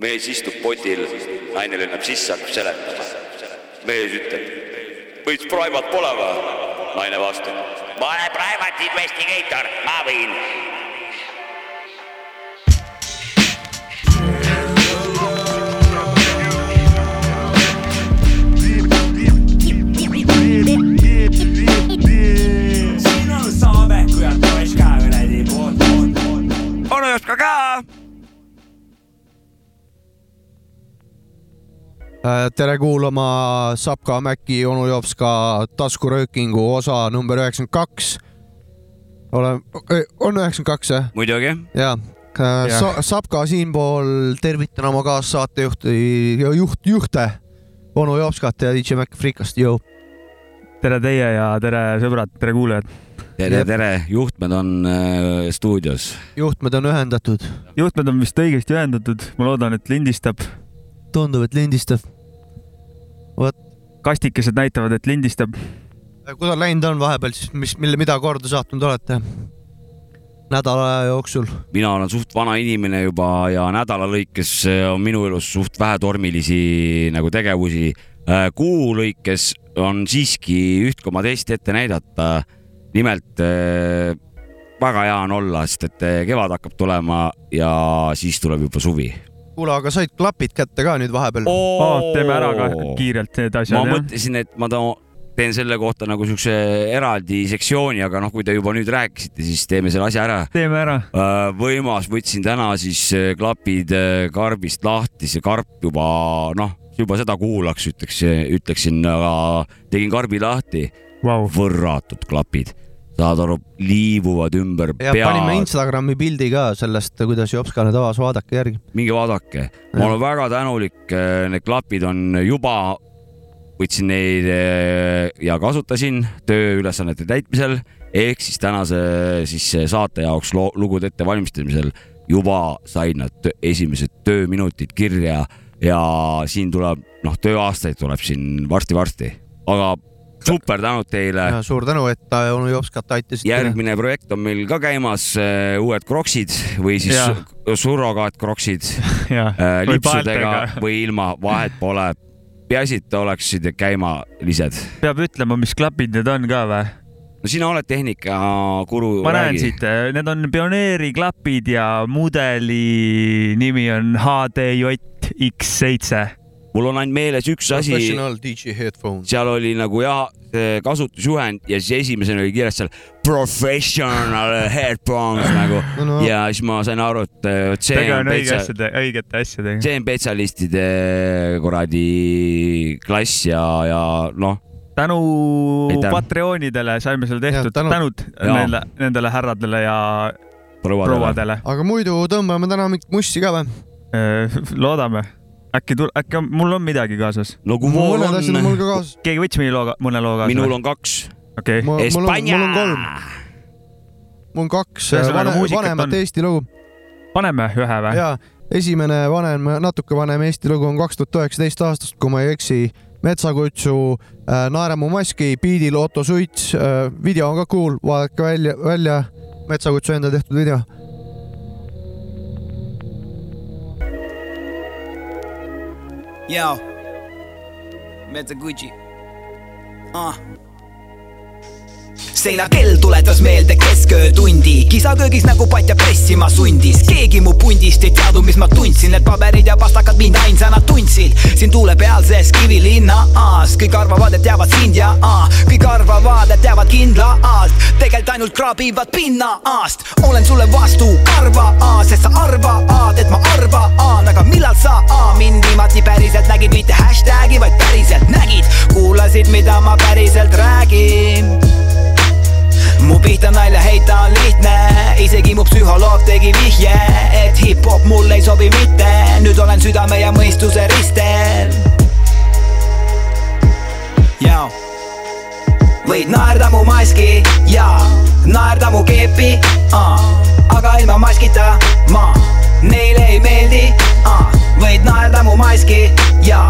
mees istub potil, naine lennab sisse, hakkab seletama. mees ütleb, võid private pole või? naine vastab, ma olen private investigator, ma võin tere kuulama Sapka Mäki onu Jopska taskuröökingu osa number üheksakümmend kaks. olen, on üheksakümmend kaks jah? muidugi. jaa. Jah. Sapka siinpool tervitan oma kaassaatejuhti, juht, juhte, onu Jopskat ja DJ Mac Freekast, jõu. tere teie ja tere sõbrad, tere kuulajad. tere tere, juhtmed on äh, stuudios. juhtmed on ühendatud, juhtmed on vist õigesti ühendatud, ma loodan, et lindistab. tundub, et lindistab. Kastikesed näitavad, et lindistab. kuidas läinud on vahepeal siis, mis, mille, mida korda saatnud olete? nädala aja jooksul. mina olen suht vana inimene juba ja nädala lõikes äh, on minu elus suht vähe tormilisi nagu tegevusi. kuu lõikes on siiski üht koma teist ette näidata. nimelt äh, väga hea on olla, sest et kevad hakkab tulema ja siis tuleb juba suvi. kuule, aga said klapid kätte ka nüüd vahepeal? Oh, teeme ära ka kiirelt need ma asjad, jah. mõtlesin, et ma too- teen selle kohta nagu siukse eraldi sektsiooni, aga noh, kui te juba nüüd rääkisite, siis teeme selle asja ära. teeme ära. võimas, võtsin täna siis äh, klapid äh, karbist lahti, see karp juba noh, juba seda kuulaks, ütleks, ütleksin, aga tegin karbi lahti, Vau, võrratud klapid, saad aru, liibuvad ümber ja panime pead, Instagrami pildi ka sellest, kuidas Jopska nüüd avas, vaadake järgi. minge vaadake, ma olen väga tänulik, need klapid on juba, võtsin neid eh, ja kasutasin tööülesannete täitmisel. Ehk siis tänase siis saate jaoks lugude ettevalmistamisel juba said nad esimesed tööminutid kirja. Ja siin tuleb noh, tööaastaid tuleb siin varsti-varsti, aga super tänud teile suur tänu, et äh, onu Jopskat aitasite. järgmine projekt on meil ka käimas, uued kroksid või siis Jaa. su- surrogaatkkroksid jah. äh, Või lipsudega paeltega. või ilma, vahet pole. peaasi, et oleksid käimalised. peab ütlema, mis klapid need on ka või? no sina oled tehnikakuru. ma näen siit, need on pioneeri klapid ja mudeli nimi on HDJ X7. Mul on ainult meeles üks asi, Professional DJ headphone. seal oli nagu jah, kasutusjuhend ja siis esimesena oli kirjas seal professional headphones nagu no, no. ja siis ma sain aru, et vot see tege on õige asjade, õigete asjadega. see on spetsialistide kuradi klass ja, ja noh, tänu. Patreonidele saime selle tehtud, tänud. tänud nendele, nendele härradele ja prouadele. prouadele. aga muidu tõmbame täna mingit mussi ka või? loodame, äkki tul-, äkki on, mul on midagi kaasas. no kui mul on mul on, ka kaasas. keegi võttis mõni loo, mõne loo kaasa? minul on kaks. okei, mul on, mul on Hispaania. kolm, mul on kaks Ühesõnaga, vane, vanemat on. Eesti lugu paneme ühe või? ja esimene vanem, natuke vanem Eesti lugu on kaks tuhat üheksateist aastast, kui ma ei eksi. metsakutsu äh, Naeremu maski, biidil Otto Suits äh,, video on ka cool, vaadake välja, välja metsakutsu enda tehtud video. Yo, Meta Gucci ah.. seinakell tuletas meelde kesköötundi, kisaköögis nagu patja pressima sundis, keegi mu pundist ei teadnud, mis ma tundsin, need paberid ja pastakad mind ainsana tundsid. siin tuulepealses kivilinnas kõik arvavad, et teavad sind ja aa, kõik arvavad, et teavad kindlalt, tegelikult ainult kraabivad pinnast. olen sulle vastu karva, sest sa arvad, et ma arvan, aga millal sa aa, mind viimati päriselt nägid, mitte hashtag'i, vaid päriselt nägid, kuulasid, mida ma päriselt räägin mu pihta nalja heita on lihtne, isegi mu psühholoog tegi vihje, et hip-hop mulle ei sobi mitte, nüüd olen südame ja mõistuse ristel. Jao. Võid naerda mu maski ja naerda mu keepi, aga ilma maskita ma neile ei meeldi. võid naerda mu maski ja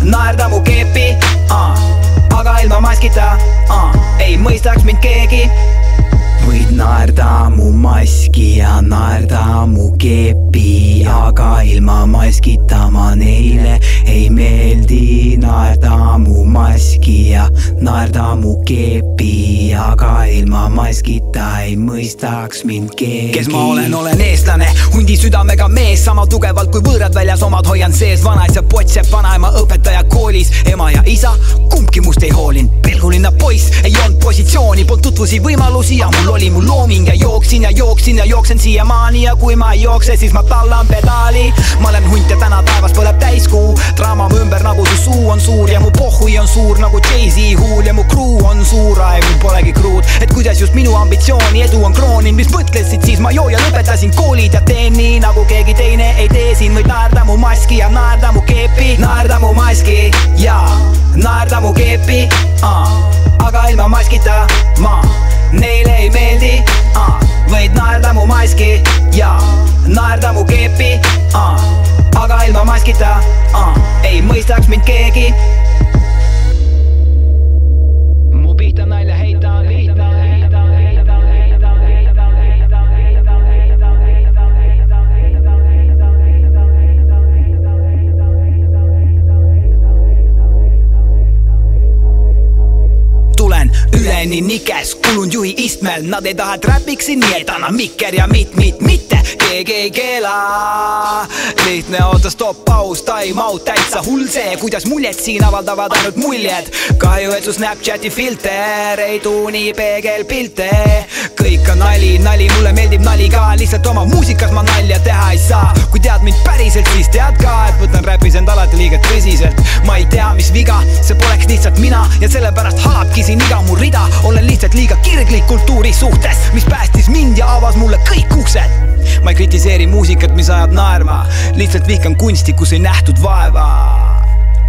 naerda mu keepi, aga ilma maskita ei mõistaks mind keegi võid naerda mu maski ja naerda mu keepi, aga ilma maskita ma neile ei meeldi. Naerda mu maski ja naerda mu keepi aga ilma maskita ei mõistaks mind keegi. Kes ma olen, olen eestlane, hundi südamega mees, sama tugevalt kui võõrad väljas omad hoian sees, vanaisa potsepp, vanaema õpetaja koolis, ema ja isa, kumbki must ei hoolinud, pelgulinna poiss ei olnud positsiooni, polnud tutvusi, võimalusi ja mul oli mu looming ja jooksin ja jooksin ja jooksen siiamaani ja kui ma ei jookse, siis ma tallan pedaali. ma olen hunt ja täna taevas põleb täiskuu, draama mu ümber nagu su suu on suur ja mu pohhui on suur nagu Jay-Z huul ja mu crew on suur, aeg mul polegi kruud, et kuidas just minu ambitsiooni edu on krooninud, mis mõtlesid siis ma joo ja lõpetasin koolid ja teen nii nagu keegi teine ei tee, siin võid naerda mu maski ja naerda mu keepi, naerda mu maski ja naerda mu keepi uh. aga ilma maskita ma neile ei meeldi uh. võid naerda mu maski ja naerda mu keepi uh. aga ilma maskita uh. ei mõistaks mind keegi üleni nikes, kulun juhi istmel, nad ei taha trapiksin, nii et annan mikker ja mit, mit, mitte keegi ei keela. lihtne oota, stopp, paus, time out, täitsa hull see, kuidas muljed siin avaldavad ainult muljed. kahju, et su Snapchati filter ei tuuni peegelpilte. kõik on nali, nali, mulle meeldib nali ka, lihtsalt oma muusikas ma nalja teha ei saa. kui tead mind päriselt, siis tead ka, et võtan räpis end alati liiga tõsiselt. ma ei tea, mis viga, see poleks lihtsalt mina ja sellepärast halabki siin iga mu rida. olen lihtsalt liiga kirglik kultuuri suhtes, mis päästis mind ja avas mulle kõik uksed. Ma ei kritiseeri muusikat, mis ajab naerma, lihtsalt vihkan kunsti, kus ei nähtud vaeva.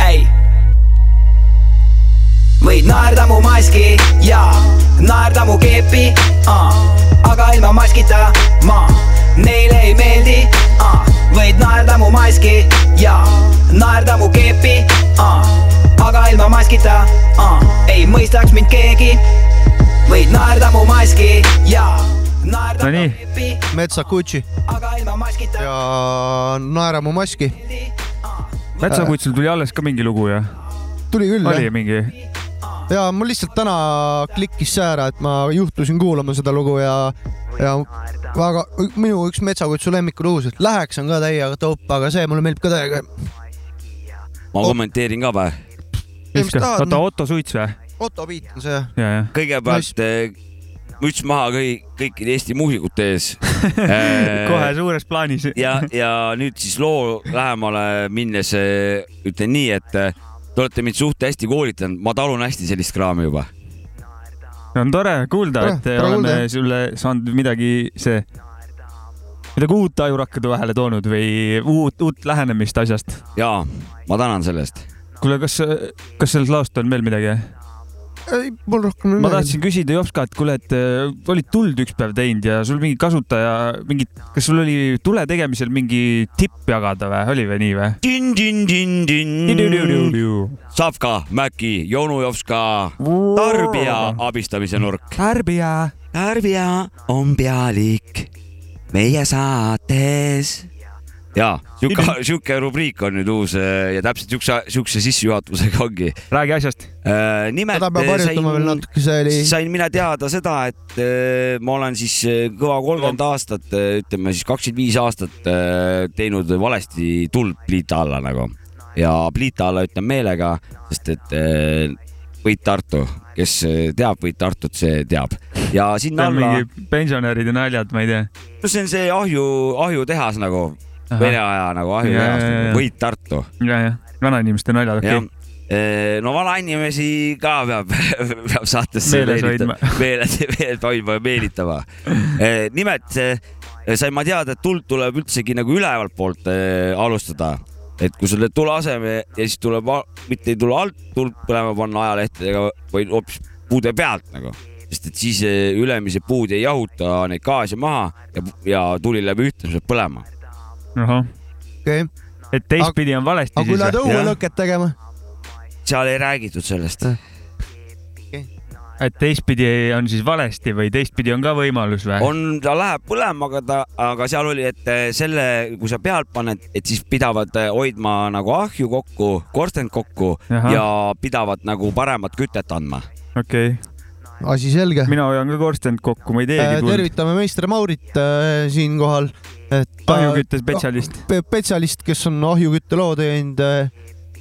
ei võid naerda mu maski ja naerda mu keepi uh. aga ilma maskita ma neile ei meeldi uh. võid naerda mu maski ja naerda mu keepi uh. aga ilma maskita uh. ei mõistaks mind keegi võid naerda mu maski ja naerda No mu nii. keepi Metsa Gucci aga ilma maskita ja Naera mu maski. metsakutsul tuli alles ka mingi lugu ja tuli küll oli jah. mingi, ja mul lihtsalt täna klikkis see ära, et ma juhtusin kuulama seda lugu ja, ja väga, minu üks Metsakutsu lemmiklugusid, Läheks on ka täiega dope, aga see mulle meeldib ka täiega. ma kommenteerin ka või? oota. Otto Suits või? Otto Piit on see jah. ja, ja. kõigepealt eh, müts maha kõik, kõikide Eesti muusikute ees. kohe suures plaanis. ja, ja nüüd siis loo lähemale minnes eh, ütlen nii, et eh, te olete mind suht hästi koolitanud, ma talun hästi sellist kraami juba. on tore kuulda, et tore oleme kuulda, sulle saanud midagi, see, midagi uut ajurakkade vahele toonud või uut, uut lähenemist asjast. ja ma tänan selle eest. kuule, kas, kas sellest laost on veel midagi? ei, mul rohkem ei ma tahtsin küsida Jopska, et kuule, et äh, olid tuld üks päev teinud ja sul mingi kasutaja, mingit, kas sul oli tule tegemisel mingi tipp jagada või, oli või nii või? Savka, Mäki, Jonujovska, tarbija abistamise nurk. tarbija. tarbija on pealik meie saates. Ja sihuke, sihuke rubriik on nüüd uus eh, ja täpselt siukse, siukse sissejuhatusega ongi. räägi asjast. nimelt seda peab harjutama veel sain, natuke, see oli. sain mina teada seda, et ma olen siis kõva kolmkümmend aastat, ütleme siis kakskümmend viis aastat teinud valesti tuld pliita alla nagu ja pliita alla ütlen meelega, sest et Võit Tartu, kes teab Võit Tartut, see teab ja sinna alla, pensionäride naljad, ma ei tea. no see on see ahju, ahjutehas nagu Vene aja nagu ahjutehas ja., Võit Tartu ja, ja vanainimeste naljad, okei jah okay.. no vanainimesi ka peab, peab saatesse Meeles hoidma. meeles, meeles hoidma ja meelitama. nimelt eh, sain ma teada, et tuld tuleb üldsegi nagu ülevalt poolt eh, alustada, et kui teed tule aseme ja siis tuleb, mitte ei tule alt tuld põlema panna ajalehtedega, vaid hoopis puude pealt nagu, sest et siis eh, ülemised puud ei jahuta neid gaase maha ja, ja tuli läheb ühtlaselt põlema. okei, et teistpidi on valesti aga kui jah. õuelõket tegema, seal ei räägitud sellest. et teistpidi on siis valesti või teistpidi on ka võimalus või? on, ta läheb põlema, aga ta, aga seal oli, et eh, selle, kui sa pealt paned, et siis pidavad eh, hoidma nagu ahju kokku, korstent kokku Ahah. ja pidavad nagu paremat kütet andma. okei okay., asi selge. mina hoian ka korstent kokku, ma ei teegi tuld. tervitame meister Maurit äh, siinkohal, et ta- ahjuküttespetsialist. pe- spetsialist, kes on ahjukütteloo teinud,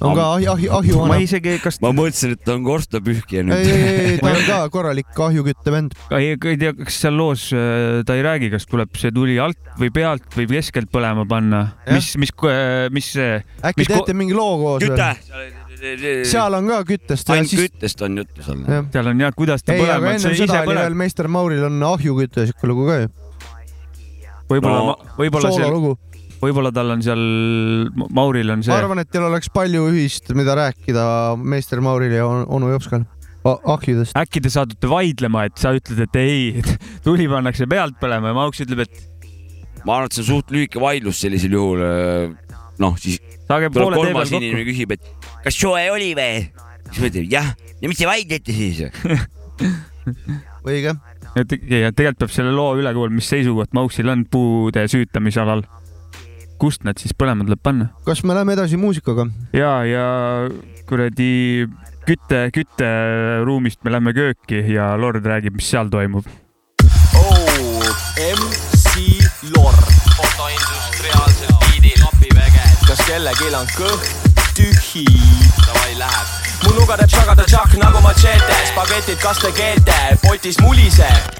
on ka ahju, ahju, ma ahjuvanem. isegi, kas, ma mõtlesin, et ta on korstnapühkija ei, nüüd. ei, ei, ta on ka korralik ahjukütte vend. ei ei tea, kas seal loos äh, ta ei räägi, kas tuleb see tuli alt või pealt või keskelt põlema panna, mis, mis, mis see, äkki Mis teete mingi loo koos küte seal on ka küttest ja ainult siis, küttest on juttu seal. seal on jah, kuidas ta ei, aga põlema, ennem see ise seda oli veel meister Mauril on ahjuküte siuke lugu ka ju, võib-olla No,, võib-olla soololugu. võib-olla tal on seal, Mauril on ma see, arvan, et teil oleks palju ühist, mida rääkida meister Mauril ja on- onu Jopskal ahjudest. äkki te satute vaidlema, et sa ütled, et ei, tuli pannakse pealt põlema ja Mauks ütleb, et ma arvan, et see on suht lühike vaidlus sellisel juhul. noh, siis saage tuleb kolmas inimene küsib, et kas soe oli või? siis ma ütlen jah, ja mis te vaidlete siis? õige. Et ja tegelikult peab selle loo üle kuulama, mis seisukoht Mauksil on puude süütamisalal. kust nad siis põlema tuleb panna? kas me läheme edasi muusikaga? ja, ja kuradi kütte, kütteruumist me lähme kööki ja Lord räägib, mis seal toimub. OMC Lord. fotoindustriaalsel biidil apiväge. kas kellelgi on kõht tühi? Davai läheb. Mu nuga teeb šagada tšakk nagu machete, spagetid kaste keete, potis muliseb.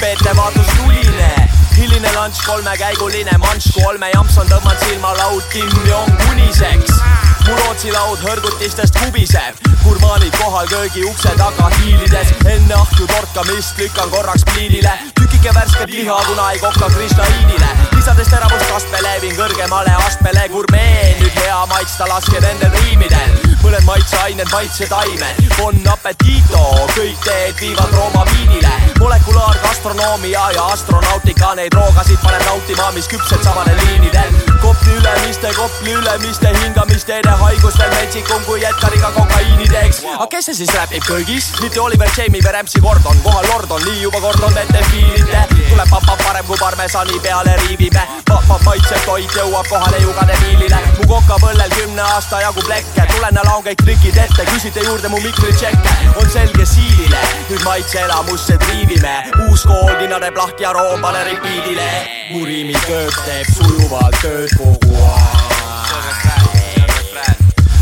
Peete vaatus tuline, hiline lunch, kolmekäiguline manš, kolme jampson tõmban silmalaud, Kim Jong uniseks. mu Rootsi laud hõrgutistest kubiseb, gurmaanid kohal köögi ukse taga hiilides, enne ahju torkamist lükkan korraks pliidile, tükike värsket liha, kuna ei kohka kristaliinile, lisades teravust kastmele, viin kõrgemale astmele, gurmee, nüüd hea maitsta, laske nendel riimidel, mõned maitseained, maitsetaimed, bon appetito, kõik teed viivad Rooma viinile, molekulaargastronoomia ja astronautika neid roogasid paneb nautima, mis küpsed samadel liinidel, Kopli ülemiste, Kopli ülemiste hingamisteede haigus veel metsikum kui Edgariga kokaiini teeks. aga kes see siis räpib köögis? mitte Oliver Jamie või Rämpsi Gordon, kohal Lordon, nii juba kord on ette fiilite. tuleb papa parem kui parmesani peale riivime. Vahva maitsev toit jõuab kohale jugade miilile. mu kokapõllel kümne aasta jagu plekke, tulen ja laon kõik trikid ette, küsite juurde mu mikritšekke. on selge siilile, nüüd maitseelamusse triivime. uus kool, nina teeb lahti ja room pane repeat'ile. mu riimiköök teeb sujuvalt tööd kogu aeg.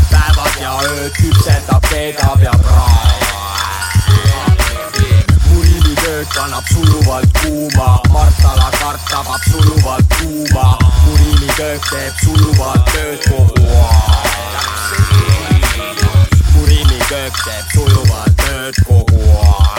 päevad ja ööd küpsetab, keedab ja praab. Riimiköök annab sujuvalt kuuma, Martala kart tabab sujuvalt kuuma. mu riimiköök teeb sujuvalt tööd kogu aeg. Teeb sujuvalt tööd kogu aeg.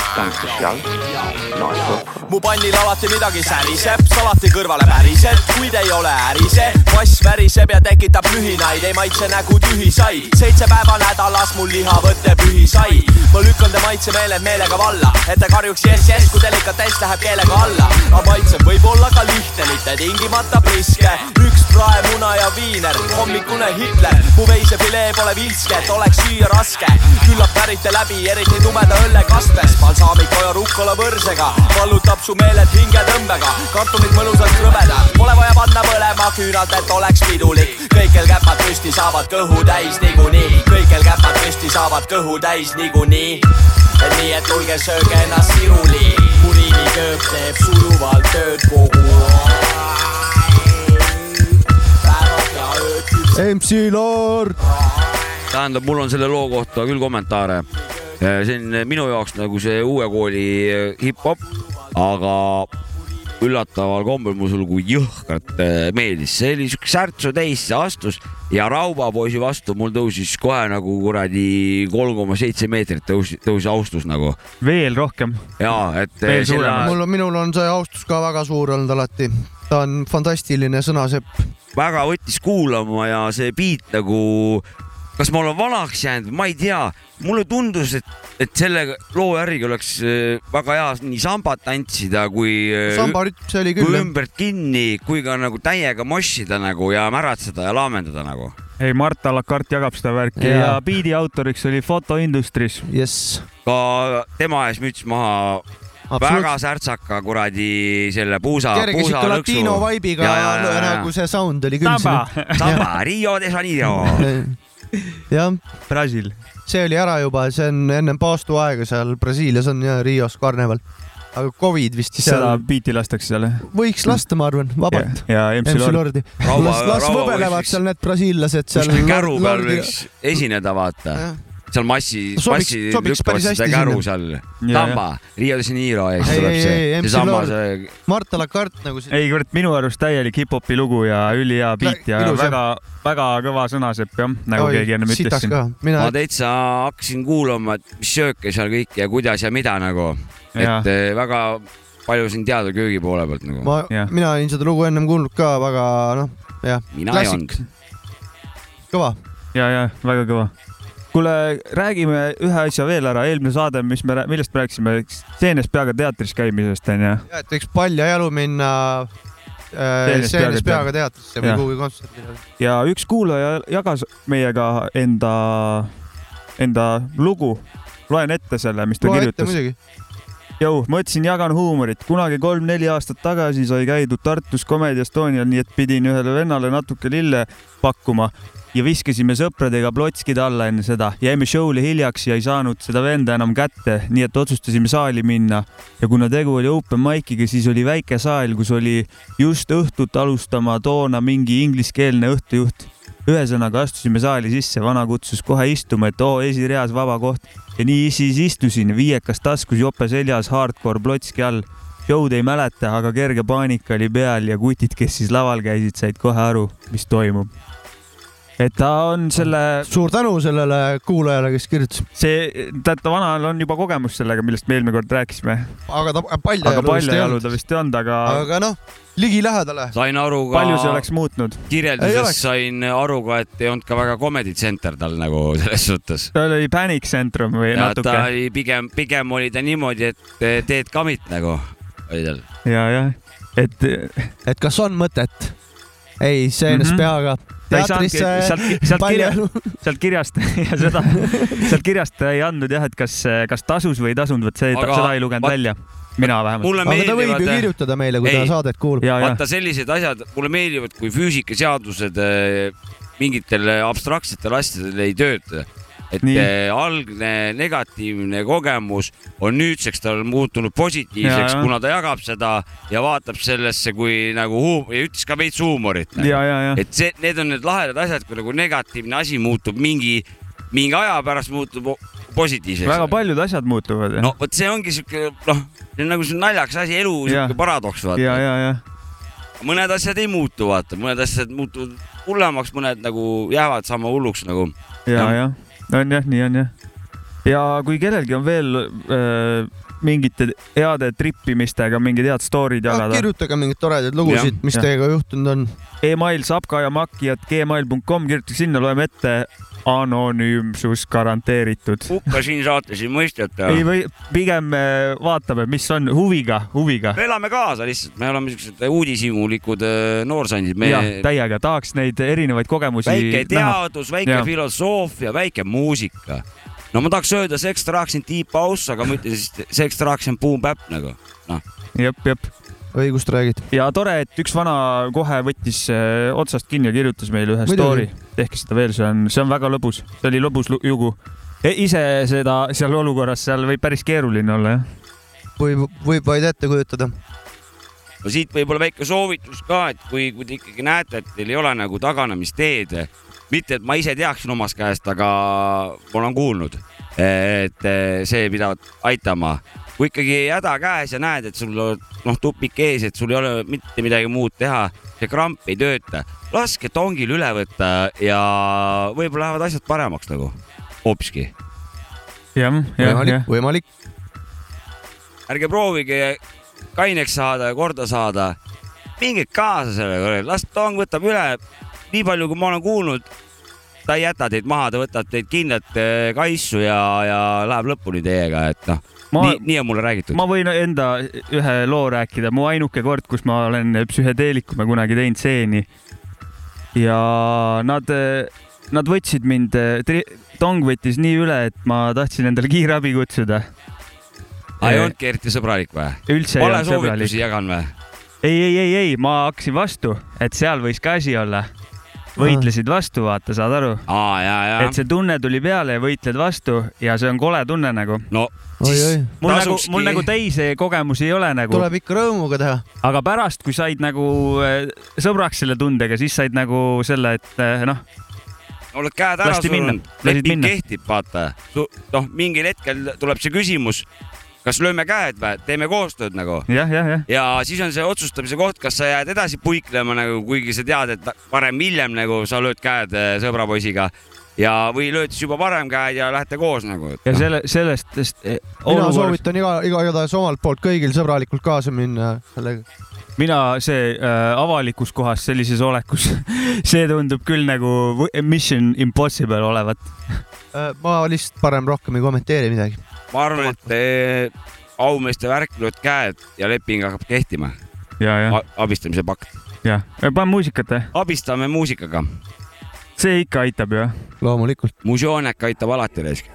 mu pannil alati midagi säriseb, salati kõrvale päriselt, kuid ei ole ärise. vass väriseb ja tekitab lühinaid, ei maitse nägu tühi sai. seitse päeva nädalas mul lihavõte pühi sai. ma lükkan te maitsemeeled meelega valla, et ta karjuks jess, jess, kui delikatess läheb keelega alla. aga maitseb võib olla ka lihtne, mitte tingimata priske. üks praemuna ja viiner, hommikune Hitler. mu veisefilee pole vilske, et oleks süüa raske. Küllap pärite läbi, eriti tumeda õllekastmes, balsaamiko ja rukkola võrsega. vallutab su meeled hingetõmbega, kartulid mõnusalt krõbedad, pole vaja panna põlema küünalt, et oleks pidulik. kõikel käpad püsti saavad kõhu täis niikuinii, kõikel käpad püsti saavad kõhu täis niikuinii. et nii, et tulge sööge ennast siruli, mu riimiköök teeb sujuvalt tööd kogu aeg. MC Lord. tähendab, mul on selle loo kohta küll kommentaare. see on minu jaoks nagu see uue kooli eh, hip-hop, aga üllataval kombel mulle see lugu jõhkralt eh, meeldis, see oli siuke särtsu täis, see astus ja Raubapoisi vastu mul tõusis kohe nagu kuradi kolm koma seitse meetrit tõusis, tõusis austus nagu veel rohkem. ja et eh, suurem. mul on, minul on see austus ka väga suur olnud alati. ta on fantastiline sõnasepp. väga võttis kuulama ja see beat nagu, kas ma olen vanaks jäänud, ma ei tea, mulle tundus, et, et selle loo järgi oleks äh, väga hea nii sambat tantsida kui, sambarütm, see oli kui küll jah. ümbert kinni, kui ka nagu täiega moshida nagu ja märatseda ja laamendada nagu. ei, Mart Alakart jagab seda värki ja, ja biidi autoriks oli Photo Industries. jess. ka tema ees müts maha, väga särtsaka kuradi selle puusa, kerge puusa siuke latino lõksu. vibe'iga Ja, ja, ja, ja. nagu see sound oli küll Samba, Samba, Rio de Janeiro. jah, Brasil. see oli ära juba, see on ennem paastu aega seal Brasiilias on ja Rios karneval. aga Covid vist seda seal biiti lastakse seal. võiks lasta, ma arvan, vabalt. ja MC MC Lord. Lordi. Las, las võbelevad seal need brasiillased seal. käru peal võiks esineda, vaata. Seal massi, massi lükkavad seda käru seal. Samba, Rio de Janeiro ja siis Ei, tuleb ei, see seesama Lord. see Mart Alakart nagu see. ei kurat, minu arust täielik hip-hopi lugu ja ülihea biit ja ilus, jah. väga, väga kõva sõnasepp jah, nagu Oi, keegi ennem ütles siin. mina ma, täitsa hakkasin kuulama, et mis sööke seal kõiki ja kuidas ja mida nagu, et eh, väga palju siin teada köögi poole pealt nagu. ma mina olin seda lugu ennem kuulnud ka väga noh, jah, mina ei klassik. olnud. kõva. ja, ja väga kõva. kuule, räägime ühe asja veel ära, eelmine saade, mis me, millest me rääkisime, seenes peaga teatris käimisest onju. ja, et võiks palja jalu minna äh, Seenes peaga teatrisse või kuhugi kontserdile. ja üks kuulaja jagas meiega enda, enda lugu. loen ette selle, mis ta loe kirjutas. jõu, mõtlesin, jagan huumorit. kunagi kolm-neli aastat tagasi sai käidud Tartus Comedy Estonial, nii et pidin ühele vennale natuke lille pakkuma ja viskasime sõpradega plotskid alla enne seda. jäime show'le hiljaks ja ei saanud seda venda enam kätte, nii et otsustasime saali minna. ja kuna tegu oli open mic'iga, siis oli väike saal, kus oli just õhtut alustama toona mingi ingliskeelne õhtujuht. ühesõnaga astusime saali sisse, vana kutsus kohe istuma, et oo esireas vaba koht ja nii siis istusin, viiekas taskus, jope seljas, hardcore plotski all. show'd ei mäleta, aga kerge paanika oli peal ja kutid, kes siis laval käisid, said kohe aru, mis toimub. Et ta on selle, suur tänu sellele kuulajale, kes kirjutas, see, tead, ta vanal on juba kogemus sellega, millest me eelmine kord rääkisime, aga ta palja aga jalu vist ei paljajalu ta. vist ei olnud, aga aga noh, ligilähedale. sain aru ka, palju see oleks muutnud? Kirjeldusest sain aru ka, et ei olnud ka väga comedy center tal nagu selles suhtes. tal oli Panic Centrum või ja natuke ta oli pigem, pigem oli ta niimoodi, et teed kamit nagu oli tal. ja, jah, et et kas on mõtet? ei, seenes peaga. ta ei saanudki teatrisse sealt, sealt kirja, sealt kirjast ja seda, sealt kirjast ei andnud jah, et kas, kas tasus või ei tasunud, vot see, seda ei lugenud välja. mina vähemalt. aga ta võib ju meeldivad, kirjutada meile, kui Ei. ta saadet kuulab. vaata sellised asjad, mulle meeldivad, kui füüsikaseadused eh, mingitel abstraktsetel asjadel ei tööta. Et Nii. eh, algne negatiivne kogemus on nüüdseks tal muutunud positiivseks, Ja, ja. kuna ta jagab seda ja vaatab sellesse kui nagu huum- ja ütles ka veits huumorit nagu.. ja, ja, ja et see, need on need lahedad asjad, kui nagu negatiivne asi muutub mingi, mingi aja pärast muutub positiivseks. väga paljud asjad muutuvad. no vot see ongi siuke noh, see on nagu see naljakas asi, elu siuke paradoks vaata ja, ja, ja mõned asjad ei muutu, vaata, mõned asjad muutuvad hullemaks, mõned nagu jäävad sama hulluks nagu. ja, Jah. ja on jah, nii on jah. ja kui kellelgi on veel äh, mingite heade trippimistega mingid head story'd jagada, kirjutage mingeid toredaid lugusid mis jah. teiega juhtunud on. email sapkajamaki.gmail.com, kirjutage sinna, loeme ette. anonüümsus garanteeritud. hukkasin saates ei mõisteta. ei või pigem äh, vaatame, mis on huviga, huviga. me elame kaasa lihtsalt, me oleme siuksed uudishimulikud äh, noorsandid, me jah, täiega tahaks neid erinevaid kogemusi väike teadus, väike Jah. filosoofia, väike muusika. No ma tahaks öelda Sex Traction Deep House, aga ma ütlen siis Sex Traction Boom Bap nagu. jep, jep õigust räägid. ja tore, et üks vana kohe võttis äh, otsast kinni ja kirjutas meile ühe Muidugi. story. tehke seda veel, see on, see on väga lõbus, see oli lõbus lu- lugu e. ise seda seal olukorras, seal võib päris keeruline olla jah. võib, võib vaid ette kujutada. no siit võib-olla väike soovitus ka, et kui, kui te ikkagi näete, et teil ei ole nagu taganemisteed, mitte et ma ise teaksin omast käest, aga ma olen kuulnud, et see pidavat aitama. kui ikkagi häda käes ja näed, et sul on noh, tupik ees, et sul ei ole mitte midagi muud teha, see kramp ei tööta, laske tongil üle võtta ja võib-olla lähevad asjad paremaks nagu hoopiski. jah, jah, jah,. võimalik. ärge proovige kaineks saada ja korda saada. minge kaasa sellega, las tong võtab üle. Nii palju, kui ma olen kuulnud, ta ei jäta teid maha, ta võtab teid kindlalt eh, kaisu ja, ja läheb lõpuni teiega, et noh, nii, nii on mulle räägitud. ma võin enda ühe loo rääkida, mu ainuke kord, kus ma olen psühhedeeliku me kunagi teinud seeni. ja nad, nad võtsid mind, Tong võttis nii üle, et ma tahtsin endale kiirabi kutsuda. ei olnudki eriti sõbralik või? vale soovitusi. jagan või? ei, ei, ei, ei, ma hakkasin vastu, et seal võis ka asi olla. Võitlesid vastu, vaata, saad aru? aa, ja, ja et. see tunne tuli peale ja võitled vastu ja see on kole tunne nagu. no oi-oi, mul nagu, mul nagu teisi kogemusi ei ole nagu, tuleb ikka rõõmuga teha. aga pärast, kui said nagu äh, sõbraks selle tundega, siis said nagu selle, et äh, noh, oled käed ära surunud, leping kehtib, vaata. noh, mingil hetkel tuleb see küsimus, kas lööme käed või? Teeme koostööd nagu. Jah, jah, jah. ja siis on see otsustamise koht, kas sa jääd edasi puiklema nagu, kuigi sa tead, et varem-hiljem nagu sa lööd käed äh, sõbrapoisiga ja, või lööd siis juba varem käed ja lähete koos nagu. ja selle, sellest, sest eh, mina olukorras, soovitan iga, iga, igatahes omalt poolt kõigil sõbralikult kaasa minna sellega. mina see äh, avalikus kohas sellises olekus, see tundub küll nagu Mission Impossible olevat. Äh, ma lihtsalt parem rohkem ei kommenteeri midagi. ma arvan, et eh, aumeeste värk lööd käed ja leping hakkab kehtima, ja, ja, abistamise pakt. ja, pane muusikat, eh? abistame muusikaga, see ikka aitab ju. loomulikult. muusoonek aitab alati raisk.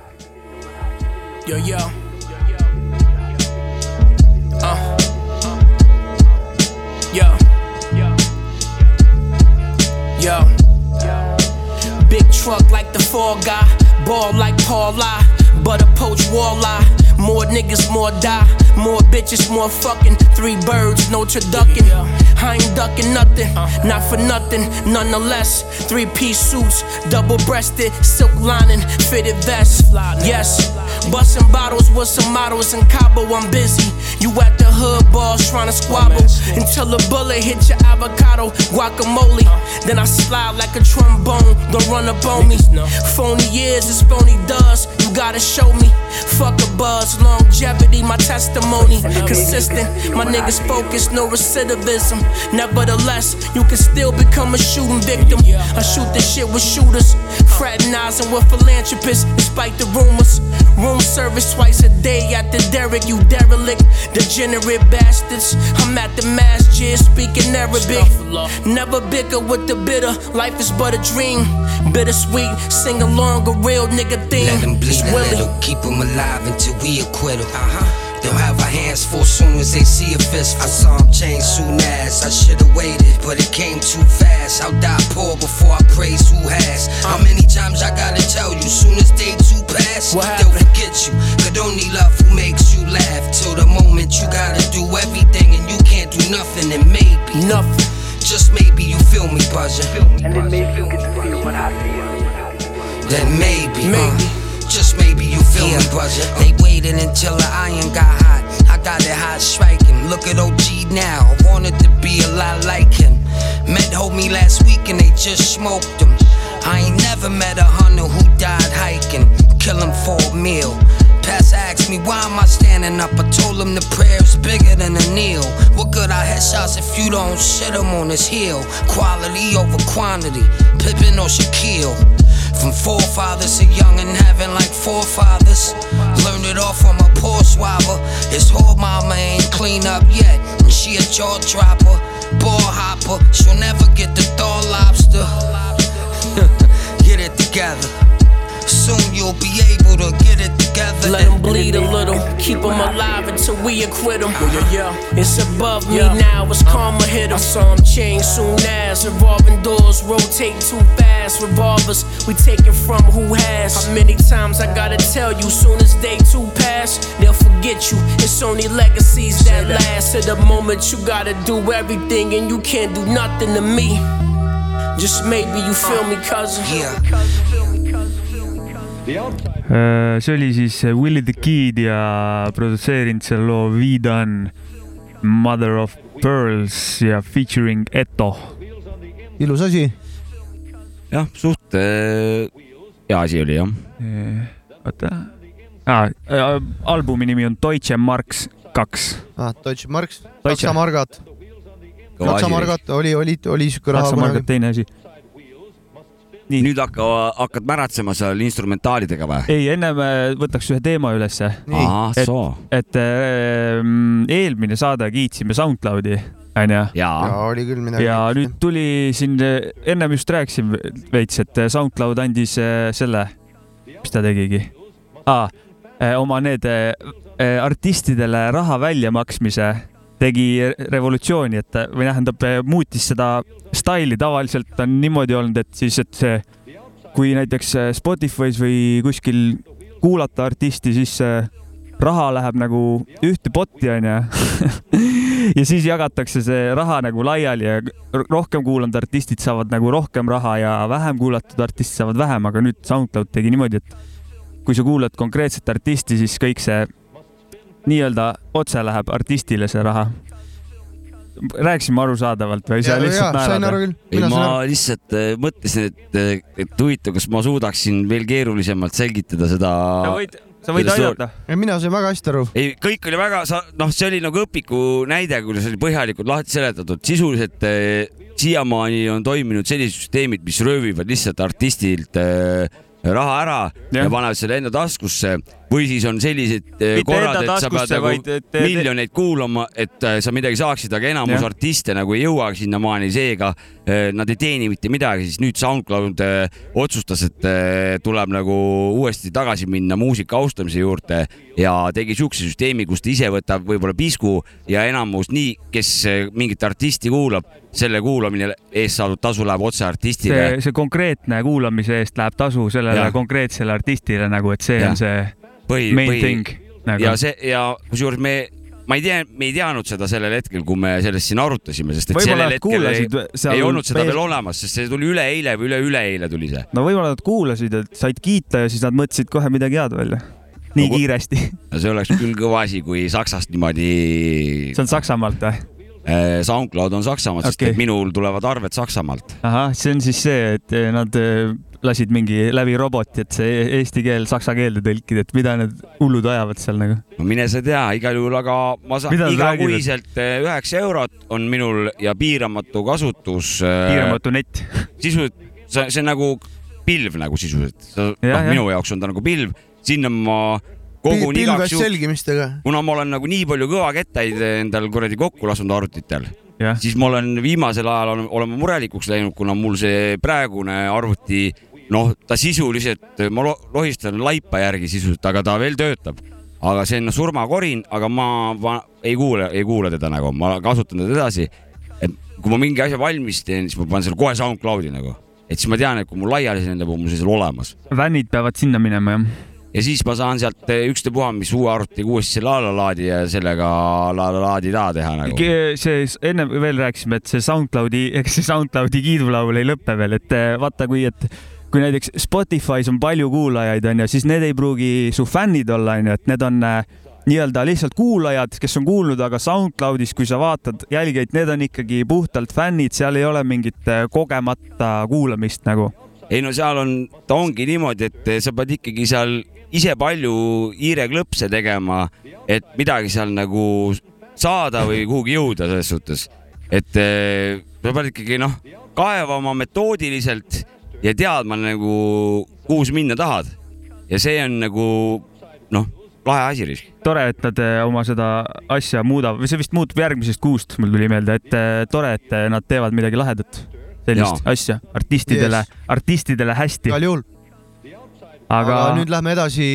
Yo, yo. Uh. Yo. Yo. Big truck like the fall guy. Ball like Paula. Butter poach walleye. More niggas, more die. More bitches, more fucking. Three birds, no turducken. I ain't ducking nothing. Not for nothing, nonetheless. Three piece suits, double breasted, silk lining, fitted vest. Yes. Busting bottles with some models in Cabo, I'm busy. You at the hood balls trying to squabble until a bullet hit your avocado guacamole. Then I slide like a trombone, don't run up on me. Phony years is phony does, you gotta show me. Fuck a buzz, longevity, my testimony. Consistent, my niggas focused, no recidivism. Nevertheless, you can still become a shooting victim. I shoot this shit with shooters, fraternizing with philanthropists, despite the rumors. Room service twice a day at the Derrick, you derelict, degenerate bastards. I'm at the masjid speaking Arabic. Never bicker with the bitter, life is but a dream. Bittersweet, sing along a real nigga theme. Let them It's bleed a Willie. little, keep them alive until we acquit them. Uh-huh. They'll have our hands full soon as they see a fist. I saw him change soon as I should've waited, but it came too fast. I'll die poor before I praise who has. How many times I gotta tell you, soon as day two pass, What they'll happened? forget you. Could only love who makes you laugh. Till the moment you gotta do everything and you can't do nothing, and maybe, Nothing. just maybe you feel me buzzing. And then maybe you get to feel what I feel. Then maybe, Maybe. uh, just maybe you feel me buzzing. Uh. They waited until the iron got hot. I got it hot striking. Look at OG now. I wanted to be a lot like him. Met homie last week and they just smoked him. I ain't never met a hunter who died hiking. Kill him for a meal. Pastor asked me why am I standing up. I told him the prayer's bigger than a kneel. What good are headshots if you don't shit him on his heel? Quality over quantity. Pippin or Shaquille. From forefathers to young and having like forefathers. Learned it all from a poor swabber. His whole mama ain't clean up yet. And she a jaw dropper, ball hopper. She'll never get the thaw lobster. get it together. Soon you'll be able to get it together. Let them bleed a little, keep them alive until we acquit them. Oh, yeah, yeah, It's above me now, it's karma hit 'em. I saw 'em change soon as revolving doors rotate too fast. Revolvers, we taking from who has. How many times I gotta tell you, soon as day two pass, they'll forget you. It's only legacies that last. To the moment you gotta do everything and you can't do nothing to me. Just maybe you feel me, cousin. Yeah. Äh, see oli siis Willie the Kid ja produtseerinud selle loo We Done Mother of Pearls ja featuring Eto. ilus asi. jah, suht äh, hea asi oli jah. oota ah,, albumi nimi on Deutsche Marks kaks. ah, Deutsche Marks. Saksa margad, Saksa margad oli, oli, oli siuke raha Saksa margad teine asi. Nii. nüüd hakka, hakkad märatsema seal instrumentaalidega või? ei, ennem äh, võtaks ühe teema ülesse, Et- et äh, eelmine saade kiitsime SoundCloudi, onju. jaa, oli küll midagi. ja nüüd tuli siin, ennem just rääkisin veits, et SoundCloud andis äh, selle, mis ta tegigi ah,, oma need äh, artistidele raha väljamaksmise tegi revolutsiooni, et või tähendab, muutis seda staili, tavaliselt on niimoodi olnud, et siis, et see, kui näiteks Spotify's või kuskil kuulata artisti, siis raha läheb nagu ühte potti, onju. ja siis jagatakse see raha nagu laiali ja rohkem kuulanud artistid saavad nagu rohkem raha ja vähem kuulatud artistid saavad vähem, aga nüüd SoundCloud tegi niimoodi, et kui sa kuulad konkreetset artisti, siis kõik see nii-öelda otse läheb artistile see raha. rääkisime arusaadavalt või sa lihtsalt naerad ei ma lihtsalt äh, mõtlesin, et, et huvitav, kas ma suudaksin veel keerulisemalt selgitada seda. sa võid, aidata. mina sain väga hästi aru. ei, kõik oli väga, sa noh, see oli nagu õpiku näide, kuidas oli põhjalikult lahti seletatud, sisuliselt eh, siiamaani on toiminud sellised süsteemid, mis röövivad lihtsalt artistilt eh, raha ära ja, ja panevad selle enda taskusse või siis on sellised eh, mitte korrad, et sa pead nagu vaid miljoneid kuulama, et eh, sa midagi saaksid, aga enamus Jah. artiste nagu ei jõuagi sinnamaani, seega eh, nad ei teeni mitte midagi, siis nüüd SoundCloud otsustas, et tuleb nagu uuesti tagasi minna muusika austamise juurde ja tegi siukse süsteemi, kus ta ise võtab võib-olla pisku ja enamus nii, kes mingit artisti kuulab, selle kuulamine eest saadud tasu läheb otse artistile see, konkreetne kuulamise eest läheb tasu sellele Jah. konkreetsele artistile nagu, et see Jah. on see põhi, põhi nagu ja. see ja kusjuures me, ma ei tea, me ei teadnud seda sellel hetkel, kui me sellest siin arutasime, sest et võib-olla sellel hetkel ei, ei olnud seda veel- veel olemas, sest see tuli üleeile või üle-üleeile tuli see. no võib-olla nad kuulasid, et said kiita ja siis nad mõtlesid kohe midagi head välja. nii No kiiresti. see oleks küll kõva asi, kui Saksast niimoodi. see on Saksamaalt või? SoundCloud on Saksamaalt, sest Okei. et minul tulevad arved Saksamaalt. ahah, see on siis see, et eh, nad eh, lasid mingi läbi roboti, et see eesti keel saksa keelde tõlkida, et mida need hullud ajavad seal nagu. no mine sa tea, igal juhul, aga ma saan igakuiselt eh, üheksa eurot on minul ja piiramatu kasutus. piiramatu net. sisuliselt, see, see on nagu pilv nagu sisuliselt, noh, minu jaoks on ta nagu pilv, sinna ma kogun igaks juhuks, selgimistega. kuna ma olen nagu nii palju kõvakettaid endal kuradi kokku lasknud arvutitel, jah, siis ma olen viimasel ajal olen, olen murelikuks läinud, kuna mul see praegune arvuti, noh, ta sisuliselt, ma lo- lohistan laipa järgi sisuliselt, aga ta veel töötab. aga see on surmakorin, aga ma, ma ei kuule, ei kuula teda nagu, ma kasutan teda edasi. et kui ma mingi asja valmis teen, siis ma panen selle kohe SoundCloudi nagu, et siis ma tean, et kui mul laiali see lendab, on mul see seal olemas vänid peavad sinna minema jah. ja siis ma saan sealt eh, ükstapuha, mis uue arvutiga uuesti selle alla laadi ja sellega la la laadi taha teha nagu. see enne veel rääkisime, et see SoundCloudi, eks see SoundCloudi kiidulaul ei lõpe veel, et eh, vaata, kui, et kui näiteks Spotify's on palju kuulajaid, onju, siis need ei pruugi su fännid olla, onju, et need on äh, nii-öelda lihtsalt kuulajad, kes on kuulnud, aga SoundCloudis, kui sa vaatad jälgijaid, need on ikkagi puhtalt fännid, seal ei ole mingit äh, kogemata kuulamist nagu. ei no seal on, ta ongi niimoodi, et sa pead ikkagi seal ise palju hiireklõpse tegema, et midagi seal nagu saada või kuhugi jõuda selles suhtes. et sa pead ikkagi noh, kaevama metoodiliselt ja teadma nagu, kuhu sa minna tahad. ja see on nagu noh, lahe asi risk. tore, et nad eh, oma seda asja muudavad või see vist muutub järgmisest kuust, mul tuli meelde, et eh, tore, et eh, nad teevad midagi lahedat, sellist Jaa. asja artistidele Yes., artistidele hästi, igal juhul. aga, aga nüüd lähme edasi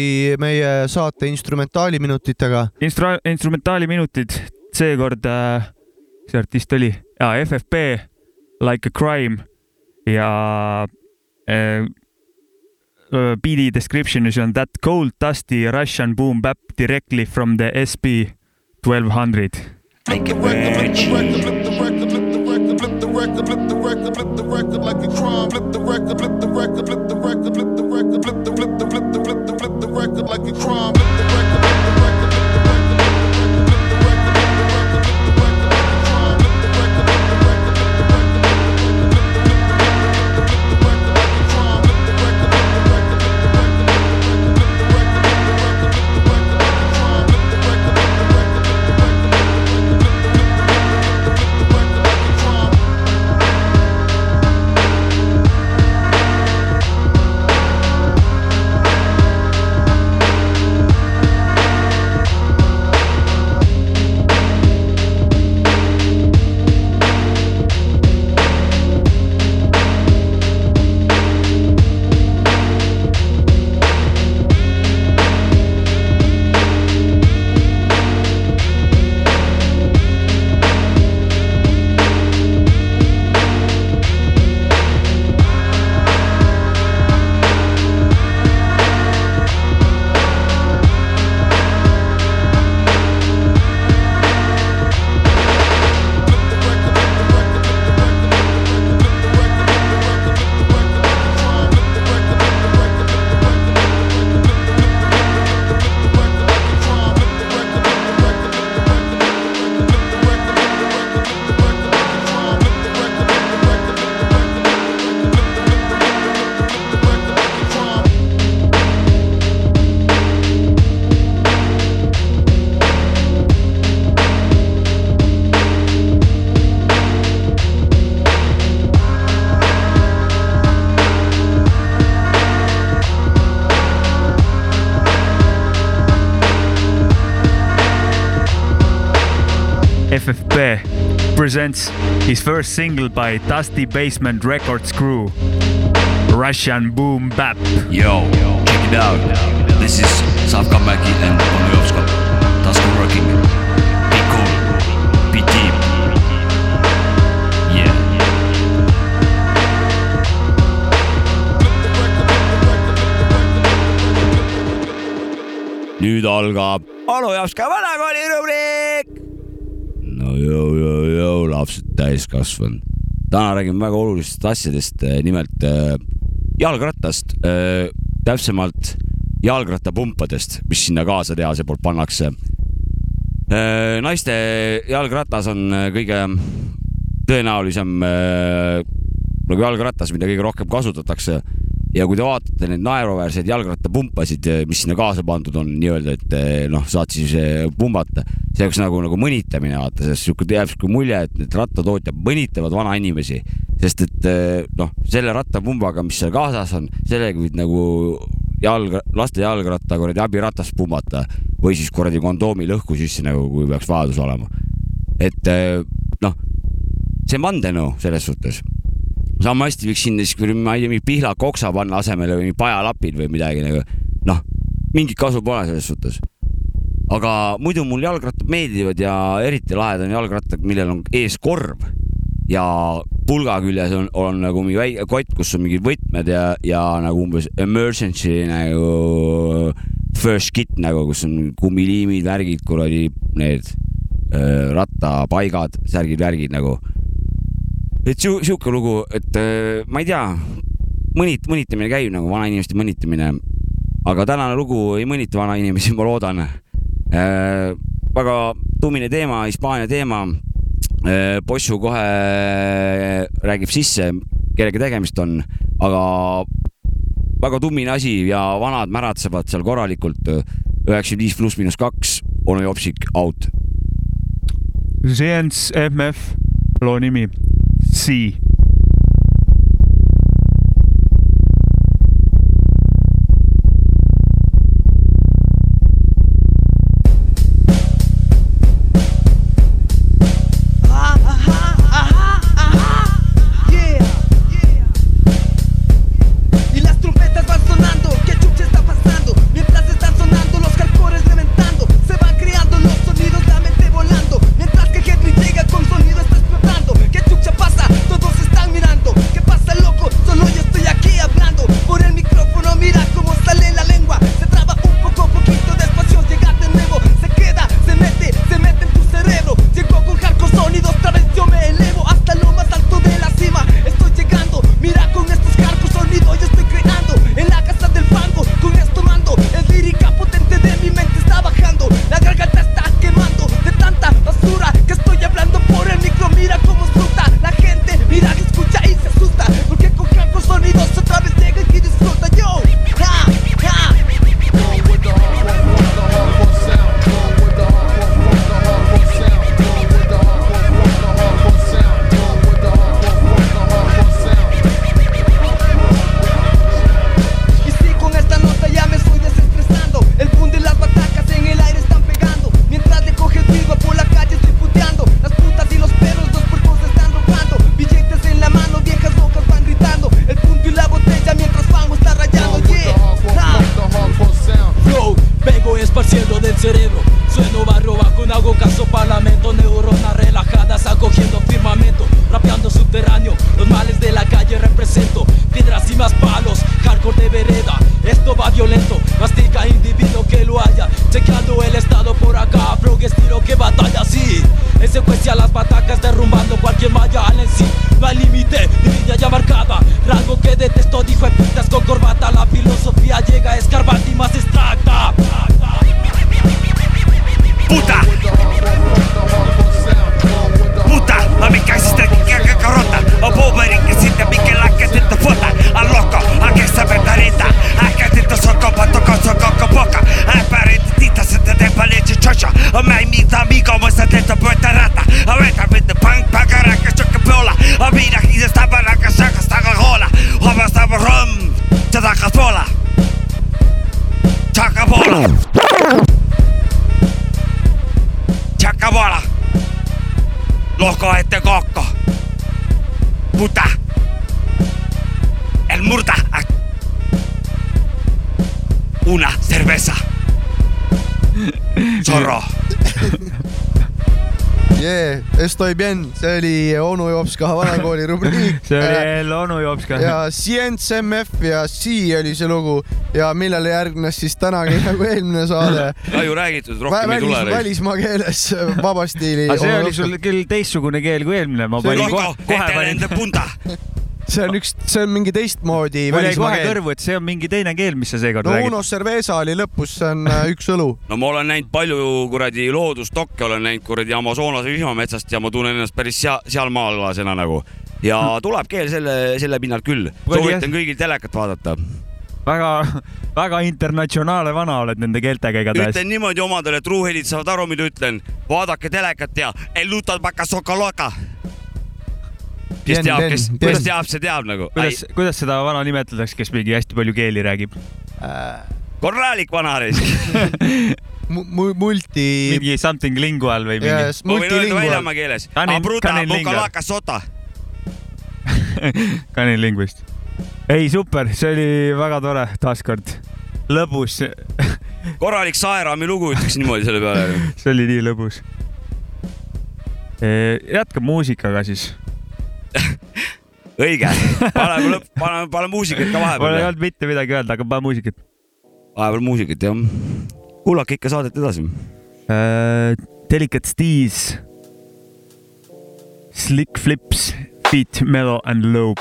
meie saate instrumentaaliminutitega. instru-, instrumentaaliminutid, seekord äh,, see artist oli, jaa, FFP, Like a Crime ja PD description is on that cold dusty Russian boom bap directly from the SB 1200. Like a crime, flip the record. Presents his first single by Dusty Basement Records crew, Russian Boom Bap. Yo, check it out. This is Savkamaki and Pomyovska. Tasku rocking. Be cool. Be deep. Yeah. nüüd algab Anu Japska vanakooli rubriik. no jõu, jõu, jõu, lapsed täiskasvanud. täna räägime väga olulistest asjadest, nimelt äh, jalgrattast, täpsemalt jalgrattapumpadest, mis sinna kaasa tehase poolt pannakse. naiste jalgratas on kõige tõenäolisem nagu jalgratas, mida kõige rohkem kasutatakse ja kui te vaatate neid naeruväärseid jalgrattapumpasid, mis sinna kaasa pandud on nii-öelda, et noh, saad siis pumbata, see oleks nagu, nagu mõnitamine, vaata, sest sihuke jääb sihuke mulje, et need rattatootjad mõnitavad vanainimesi, sest et noh, selle rattapumbaga, mis seal kaasas on, sellega võid nagu jalg, laste jalgratta kuradi abiratast pumbata või siis kuradi kondoomi lõhku sisse nagu, kui peaks vajadus olema. et noh, see on vandenõu selles suhtes sama hästi võiks sinna siis, ma ei tea, mingi pihlaka oksa panna asemele või pajalapid või midagi nagu. noh, mingit kasu pole selles suhtes. aga muidu mul jalgrattad meeldivad ja eriti lahedad on jalgrattad, millel on ees korv ja pulga küljes on, on nagu mingi väike kott, kus on mingid võtmed ja, ja nagu umbes emergency nagu first kit nagu, kus on kummiliimid, värgid, kuradi need äh, rattapaigad, särgid, värgid nagu et sihuke lugu, et äh, ma ei tea, mõnit-, mõnitamine käib nagu vanainimeste mõnitamine. aga tänane lugu ei mõnita vanainimesi, ma loodan äh,. väga tummine teema, Hispaania teema äh,. Bossu kohe räägib sisse, kellega tegemist on, aga väga tummine asi ja vanad märatsevad seal korralikult. üheksakümmend viis pluss miinus kaks, onu Jopsik out. Ziens MF, loo nimi See. bien, see oli onu Jopska vanakooli rubriik. see oli jälle onu Jopska. ja Science MF ja Sea oli see lugu ja millele järgnes siis tänagi nagu eelmine saade. ka ju räägitud, rohkem ei tule. välismaa keeles vaba stiili. aga see oli sul küll teistsugune keel kui eelmine, ma panin kohe, kohe panin, see on üks, see on mingi teistmoodi välismaa keel. kõrvu, et see on mingi teine keel, mis sa seekord no räägid. Uno Cerveza oli lõpus, see on äh, üks õlu. no ma olen näinud palju kuradi loodusdokke, olen näinud kuradi Amazonase vihmametsast ja ma tunnen ennast päris sea-, sealmaalasena nagu. ja tuleb keel selle, selle pinnalt küll. soovitan kõigil telekat vaadata. väga, väga internatsionaalne vana oled nende keeltega igatahes. ütlen niimoodi omadele, et truuhelid saavad aru, mida ütlen. vaadake telekat ja elutad bakasokaloka. Kes teab, kes, kes teab, see teab nagu. kuidas, kuidas seda vana nimetatakse, kes mingi hästi palju keeli räägib? korralik vanareis. multi. mingi something lingual või mingi Yes, ma võin öelda väljamaa keeles. Kanin- bukalaka sota. kaninlingvist. ei, super, see oli väga tore, taaskord lõbus. korralik Saeraami lugu, ütleks niimoodi selle peale. see oli nii lõbus. jätkame muusikaga siis. õige, paneme lõpp, paneme, paneme muusikat ka mul ei vahepeal. olnud mitte midagi öelda, aga pane muusikat vahepeal muusikat jah. kuulake ikka saadet edasi. uh,. Delicate Steez. Slick Flips, Beat Mellow and Lobe.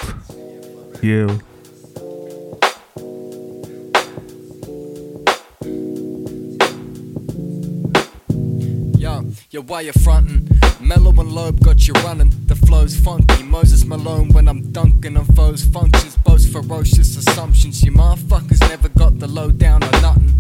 You. Yo, yo, why you frontin'? Mellow and Lobe got you running. The flow's funky. Moses Malone when I'm dunking on foes. Functions boast ferocious assumptions. You motherfuckers never got the lowdown or nothing.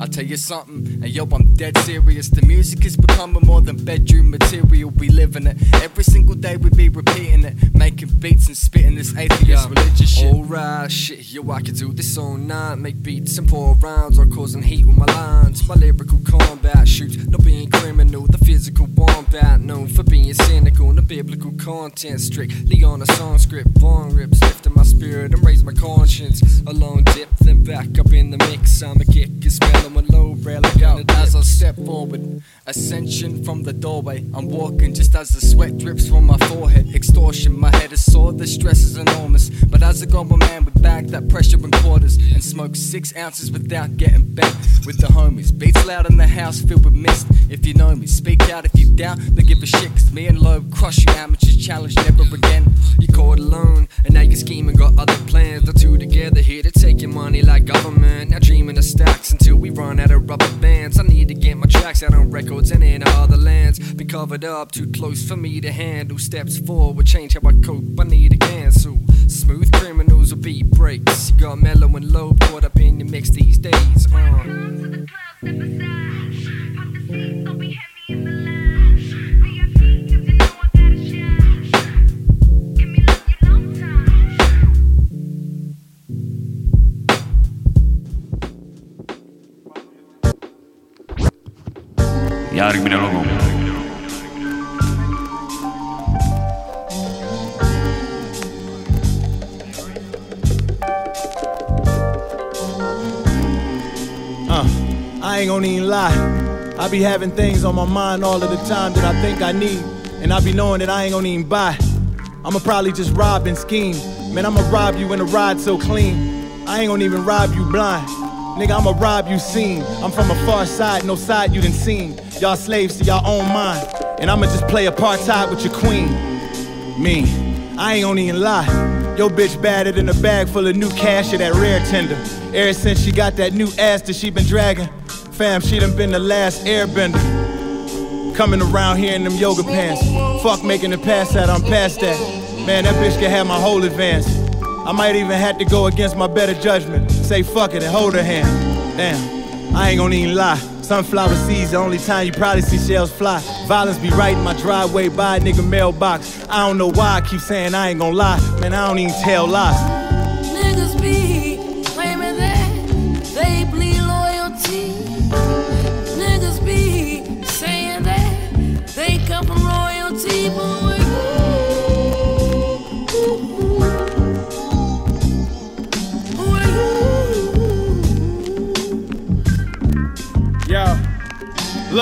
I'll tell you something, and yo, I'm dead serious. The music is becoming more than bedroom material. We live in it every single day. We be repeating it, making beats and spitting this atheist religious shit. Alright, shit, yo, I could do this all night. Make beats and pour rounds or causing heat with my lines. My lyrical combat shoots, not being criminal. The physical wombat, known for being cynical. The biblical content, strictly on a song script. Bong rips, lifting my spirit and raise my conscience. A long dip, then back up in the mix. I'ma kick it, smell 'em with low relic. Yo, as I step forward, ascension from the doorway. I'm walking just as the sweat drips from my forehead. Extortion, my head is sore, the stress is enormous. But as a grown man with bag that pressure in quarters and smoke six ounces without getting bent with the homies. Beats loud in the house filled with mist. If you know me, speak out if you doubt, don't give a Cause me and Loeb crush you amateurs, challenge never again. You caught alone, and now you're scheming, got other plans. The two together here to take your money like government. Now dreaming of stacks until we run out of rubber bands. I need to get my tracks out on records and in other lands. Been covered up, too close for me to handle. Steps forward, change how I cope. I need to cancel. Smooth criminals will beat breaks. You got mellow and low caught up in your mix these days. Uh. järgmine Uh, I ain't gonna even lie. I be having things on my mind all of the time that I think I need. And I be knowing that I ain't gonna even buy. I'ma probably just rob and scheme. Man, I'ma rob you in a ride so clean. I ain't gonna even rob you blind. Nigga, I'ma rob you seen. I'm from a far side, no side you done seen. Y'all slaves to y'all own mind. And I'ma just play apartheid with your queen. Me, I ain't gonna even lie. Yo, bitch batted in a bag full of new cash at that rare tender. Ever since she got that new ass that she been dragging, fam, she done been the last airbender. Coming around here in them yoga pants. Fuck making the pass out, I'm past that. Man, that bitch can have my whole advance. I might even have to go against my better judgment. Say fuck it and hold her hand. Damn, I ain't gonna even lie. Sunflower seeds, the only time you probably see shells fly. Violence be right in my driveway by a nigga mailbox. I don't know why I keep saying I ain't gonna lie. Man, I don't even tell lies. Niggas be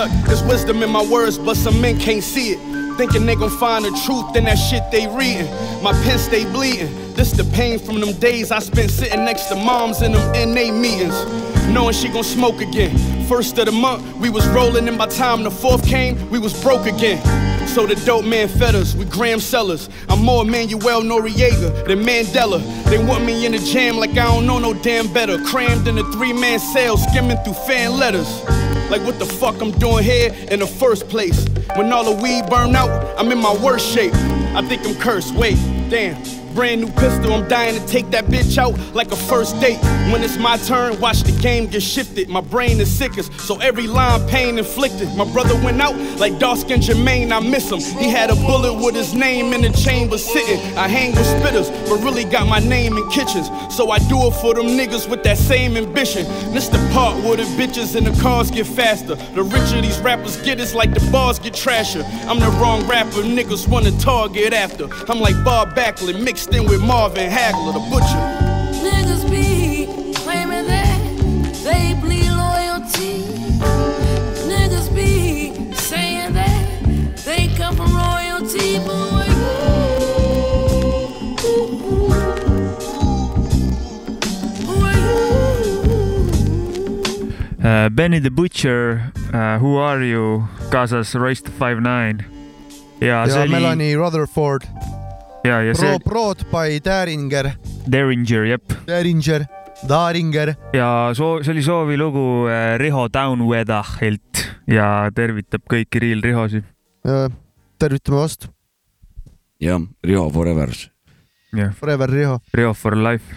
Look, there's wisdom in my words, but some men can't see it. Thinking they gon' find the truth in that shit they reading. My pen stay bleeding. This the pain from them days I spent sitting next to moms in them NA meetings. Knowing she gon' smoke again. First of the month, we was rolling, and by time the fourth came, we was broke again. So the dope man fed us with gram sellers. I'm more Manuel Noriega than Mandela. They want me in the jam like I don't know no damn better. Crammed in a three man cell, skimming through fan letters. Like what the fuck I'm doing here in the first place? When all the weed burn out, I'm in my worst shape. I think I'm cursed. Wait, damn. Brand new pistol, I'm dying to take that bitch out like a first date. When it's my turn, watch the game get shifted. My brain is sickest, so every line pain inflicted. My brother went out like dark skin Jermaine, I miss him. He had a bullet with his name in the chamber sitting. I hang with spitters, but really got my name in kitchens. So I do it for them niggas with that same ambition. This the part where the bitches and the cars get faster. The richer these rappers get, it's like the bars get trasher. I'm the wrong rapper, niggas wanna target after. I'm like Bob Backlund mixed in with Marvin Hagler, the butcher. Niggas be claiming that they bleed loyalty. Niggas be saying that they come from royalty, boy. Uh, Benny the Butcher uh,, Who are you, kaasas Royce the Five Nine. ja see ja oli, Melanie Rutherford, ja, ja see Pro, Prod by Daringer, Derringer, jep. Daringer, Daringer. ja soo-, see oli soovilugu äh, Riho Downwedahilt ja tervitab kõiki Real Rihosid. tervitame vastu, jah, Riho Forever. Forever Riho. Riho for life.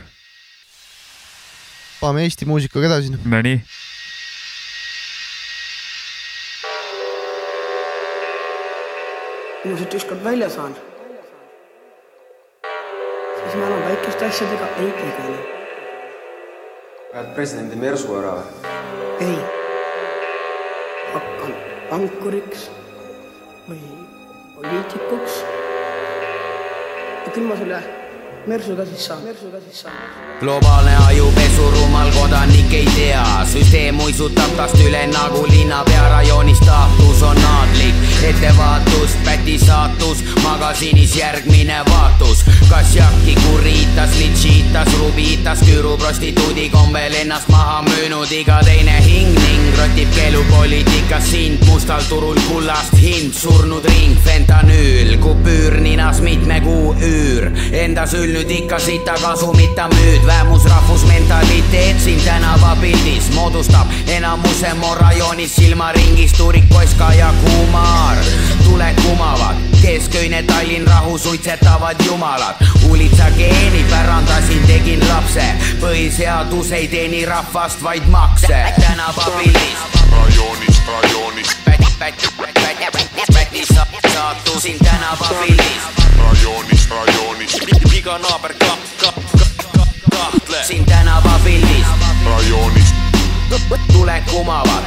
paneme Eesti muusikaga edasi. Nonii. kui ma siit ükskord välja saan, siis ma enam väikeste asjadega ei tegele. ajad presidendi mersu ära või? ei, hakkan pankuriks või poliitikuks. ja küll ma selle mersu ka siis saan, mersu ka siis saan. globaalne ajupesu, rumal kodanik ei tea, süsteem uisutab tast üle nagu linnapea rajoonis staatus on aadlik, ettevaatus, päti saatus, magasiinis järgmine vaatus, kas Jacki kuriitas, litšiitas, rubiitas, küüru prostituudi kombel ennast maha müünud iga teine hing ning rotib keelupoliitikas sind mustal turul kullast hind, surnud ring, fentanüül, kupüür ninas mitme kuu üür, enda sülnud ikka sita kasumita müüd, vähemusrahvusmentaliteet siin tänavapildis moodustab enamuse morajoonis silmaringis Turik, Koska ja Kumar. tuled kumavad, kesköine Tallinn rahu suitsetavad jumalad, huulitsa geeni pärandasin, tegin lapse, põhiseadus ei teeni rahvast, vaid makse, tänavapildis. rajoonis, rajoonis, päti saatusin tänavapildis. rajoonis, rajoonis, iga naaber ka-, ka-, ka-, kahtleb. siin tänavapildis, rajoonis, tuled kumavad,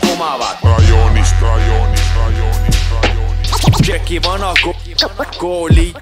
kumavad. rajoonis, rajoonis, rajoonis, rajoonis. Tšeki vana ko- kooli.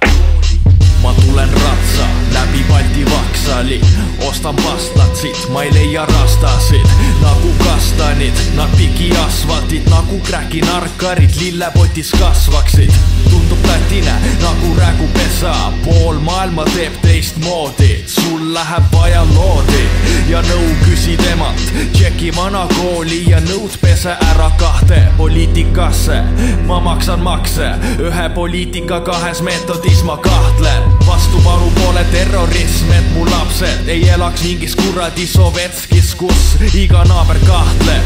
Ma tulen ratsa läbi Balti Vaksali, ostan pastlatsit, ma ei leia rastasid. Nagu kastanid, nad pigi asfaltit nagu kräki narkarid lillepotis kasvaksid. tundub platine nagu rägupesa, pool maailma teeb teistmoodi, sul läheb vaja loodi. Ja nõu küsi temalt. tšeki vana kooli ja nõud pese ära kahte poliitikasse, ma maksan makse, ühe poliitika kahes meetodis ma kahtlen. vastupanu pole terrorism, et mu lapsed ei elaks mingis kuradi Sovetskis, kus iga naaber kahtleb.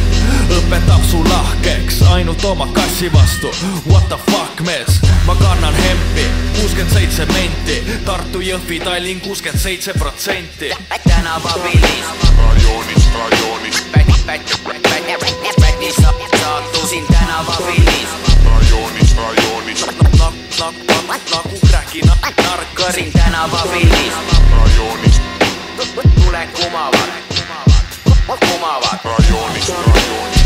õpetab su lahkeks ainult oma kassi vastu. What the fuck mees, ma kannan hempi, kuuskümmend seitse menti, Tartu, Jõhvi, Tallinn kuuskümmend seitse protsenti. tänavapildis, rajoonis, rajoonis, päti saatusin tänavapildis. rajoonis, rajoonis, nagu kräki narkari. siin tänavapildis, rajoonis, tuled kumavad, kumavad. rajoonis, rajoonis,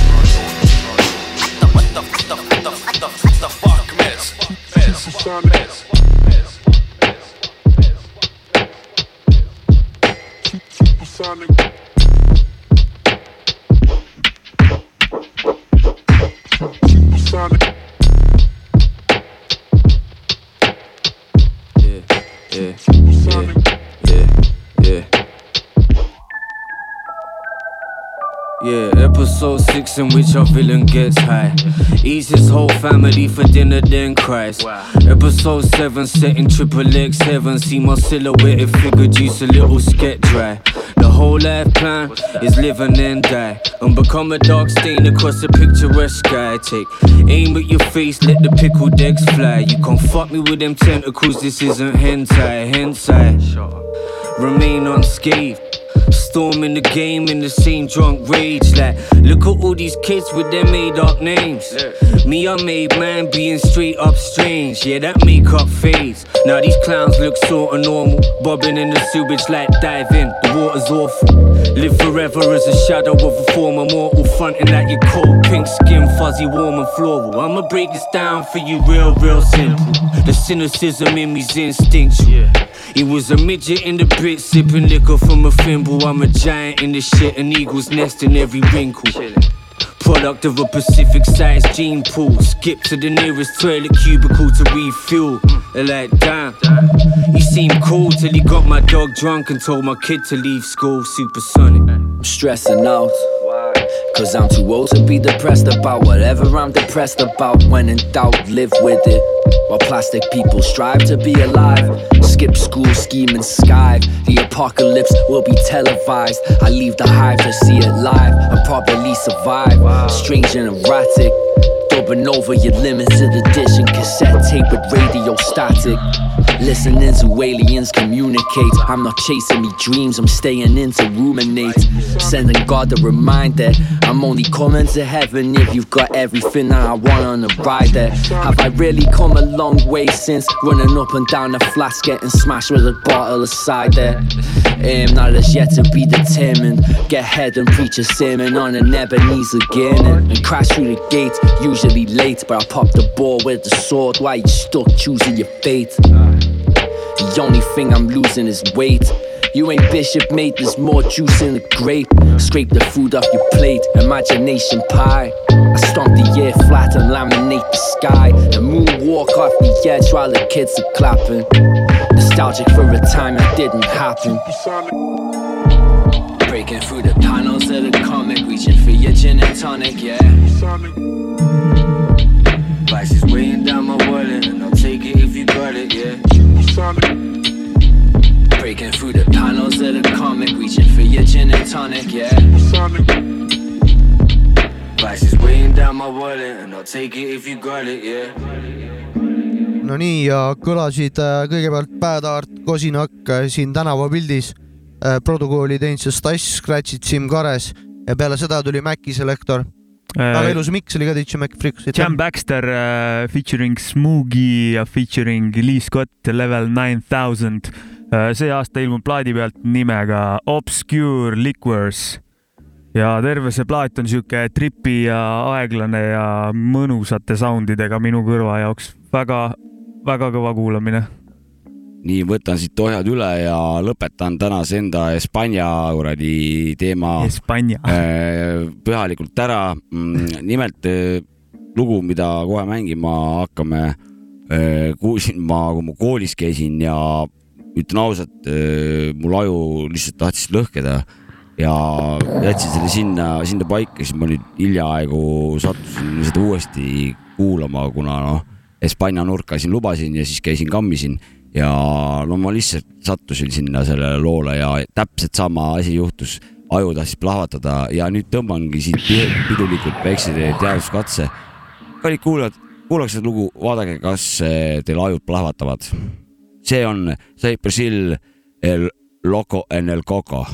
What the, what the, what the, what the, what the fuck mees, mees, mees. Episode 6 in which our villain gets high. Eats his whole family for dinner, then cries. Episode 7 set in triple X heaven. See my silhouetted figure juice a little sketch dry. The whole life plan is live and then die. And become a dark stain across a picturesque sky. Take aim at your face, let the pickle decks fly. You can't fuck me with them tentacles, this isn't hentai, hentai. Remain unscathed. Storming the game in the same drunk rage. Like, look at all these kids with their made up names. Me, I made man being straight up strange. Yeah, that makeup fades. Now these clowns look sorta normal. Bobbing in the sewage like diving. The water's awful. Live forever as a shadow of a former mortal. Fronting at your cold pink skin, fuzzy, warm and floral. I'ma break this down for you real, real simple. The cynicism in me's instinctual. He was a midget in the pit, sipping liquor from a thimble. I'm a giant in the shit, an eagle's nest in every wrinkle. Product of a Pacific sized gene pool. Skip to the nearest toilet cubicle to refuel. They're like, damn, he seemed cool till he got my dog drunk and told my kid to leave school. Supersonic. I'm stressing out. Cause I'm too old to be depressed about whatever I'm depressed about. When in doubt, live with it. While plastic people strive to be alive. Skip school, scheme and skive. The apocalypse will be televised. I leave the hive to see it live and probably survive. Strange and erratic. Dubbing over your limited edition cassette tape with radio static. Listening to aliens communicate. I'm not chasing me dreams, I'm staying in to ruminate. Sending God a reminder I'm only coming to heaven if you've got everything that I want on the ride there. Have I really come a long way since running up and down the flats, getting smashed with a bottle of cider? Aim not as yet to be determined. Get head and preach a sermon on an Ebenezer again and, crash through the gate. Usually late, but I pop the ball with the sword. Why you stuck choosing your fate? The only thing I'm losing is weight. You ain't bishop, mate, there's more juice in the grape. Scrape the food off your plate, imagination pie. I stomp the air flat and laminate the sky. And moonwalk off the edge while the kids are clapping. Nostalgic for a time that didn't happen. Breaking through the panels of the comic, reaching for your gin and tonic, yeah. Vice is weighing down my wallet, and I'll take it if you got it, yeah. Breaking through the panels of the comic, reaching for your gin and tonic, yeah. Vice is weighing down my wallet, and I'll take it if you got it, yeah. no nii ja kõlasid äh, kõigepealt Bad Art Kosinakk äh, siin tänavapildis. produkooli teinud see Stass, Scratchid, Siim Kares ja peale seda tuli Maci Selector. Väga ilus miks oli ka DJ Freaks. Jam Baxter uh, featuring Smoogi ja featuring Lee Scott Level nine thousand. see aasta ilmub plaadi pealt nimega Obscure Liquors ja terve see plaat on sihuke tripi ja aeglane ja mõnusate soundidega minu kõrva jaoks väga-väga kõva kuulamine. Nii, võtan siit ohjad üle ja lõpetan tänase enda Hispaania kuradi teema Hispaania. pühalikult ära. nimelt lugu, mida kohe mängima hakkame, kuulsin ma, kui ma koolis käisin ja ütlen ausalt, mul aju lihtsalt tahtis lõhkeda ja jätsin selle sinna, sinna paika, siis ma nüüd hiljaaegu sattusin seda uuesti kuulama, kuna noh, Hispaania nurka siin lubasin ja siis käisin kammisin ja no ma lihtsalt sattusin sinna sellele loole ja täpselt sama asi juhtus. aju tahtis plahvatada ja nüüd tõmbangi siit pidulikult väikse teaduskatse. kallid kuulajad, kuulake seda lugu, vaadake, kas teil ajud plahvatavad. see on Cypress Hill El Loco en el Coco.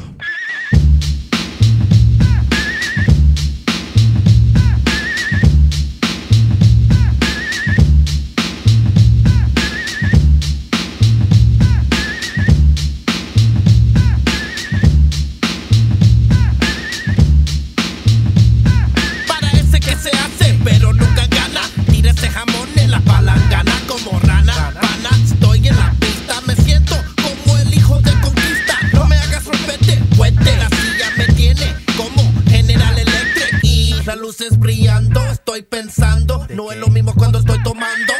Estoy pensando. No es lo mismo cuando estoy tomando.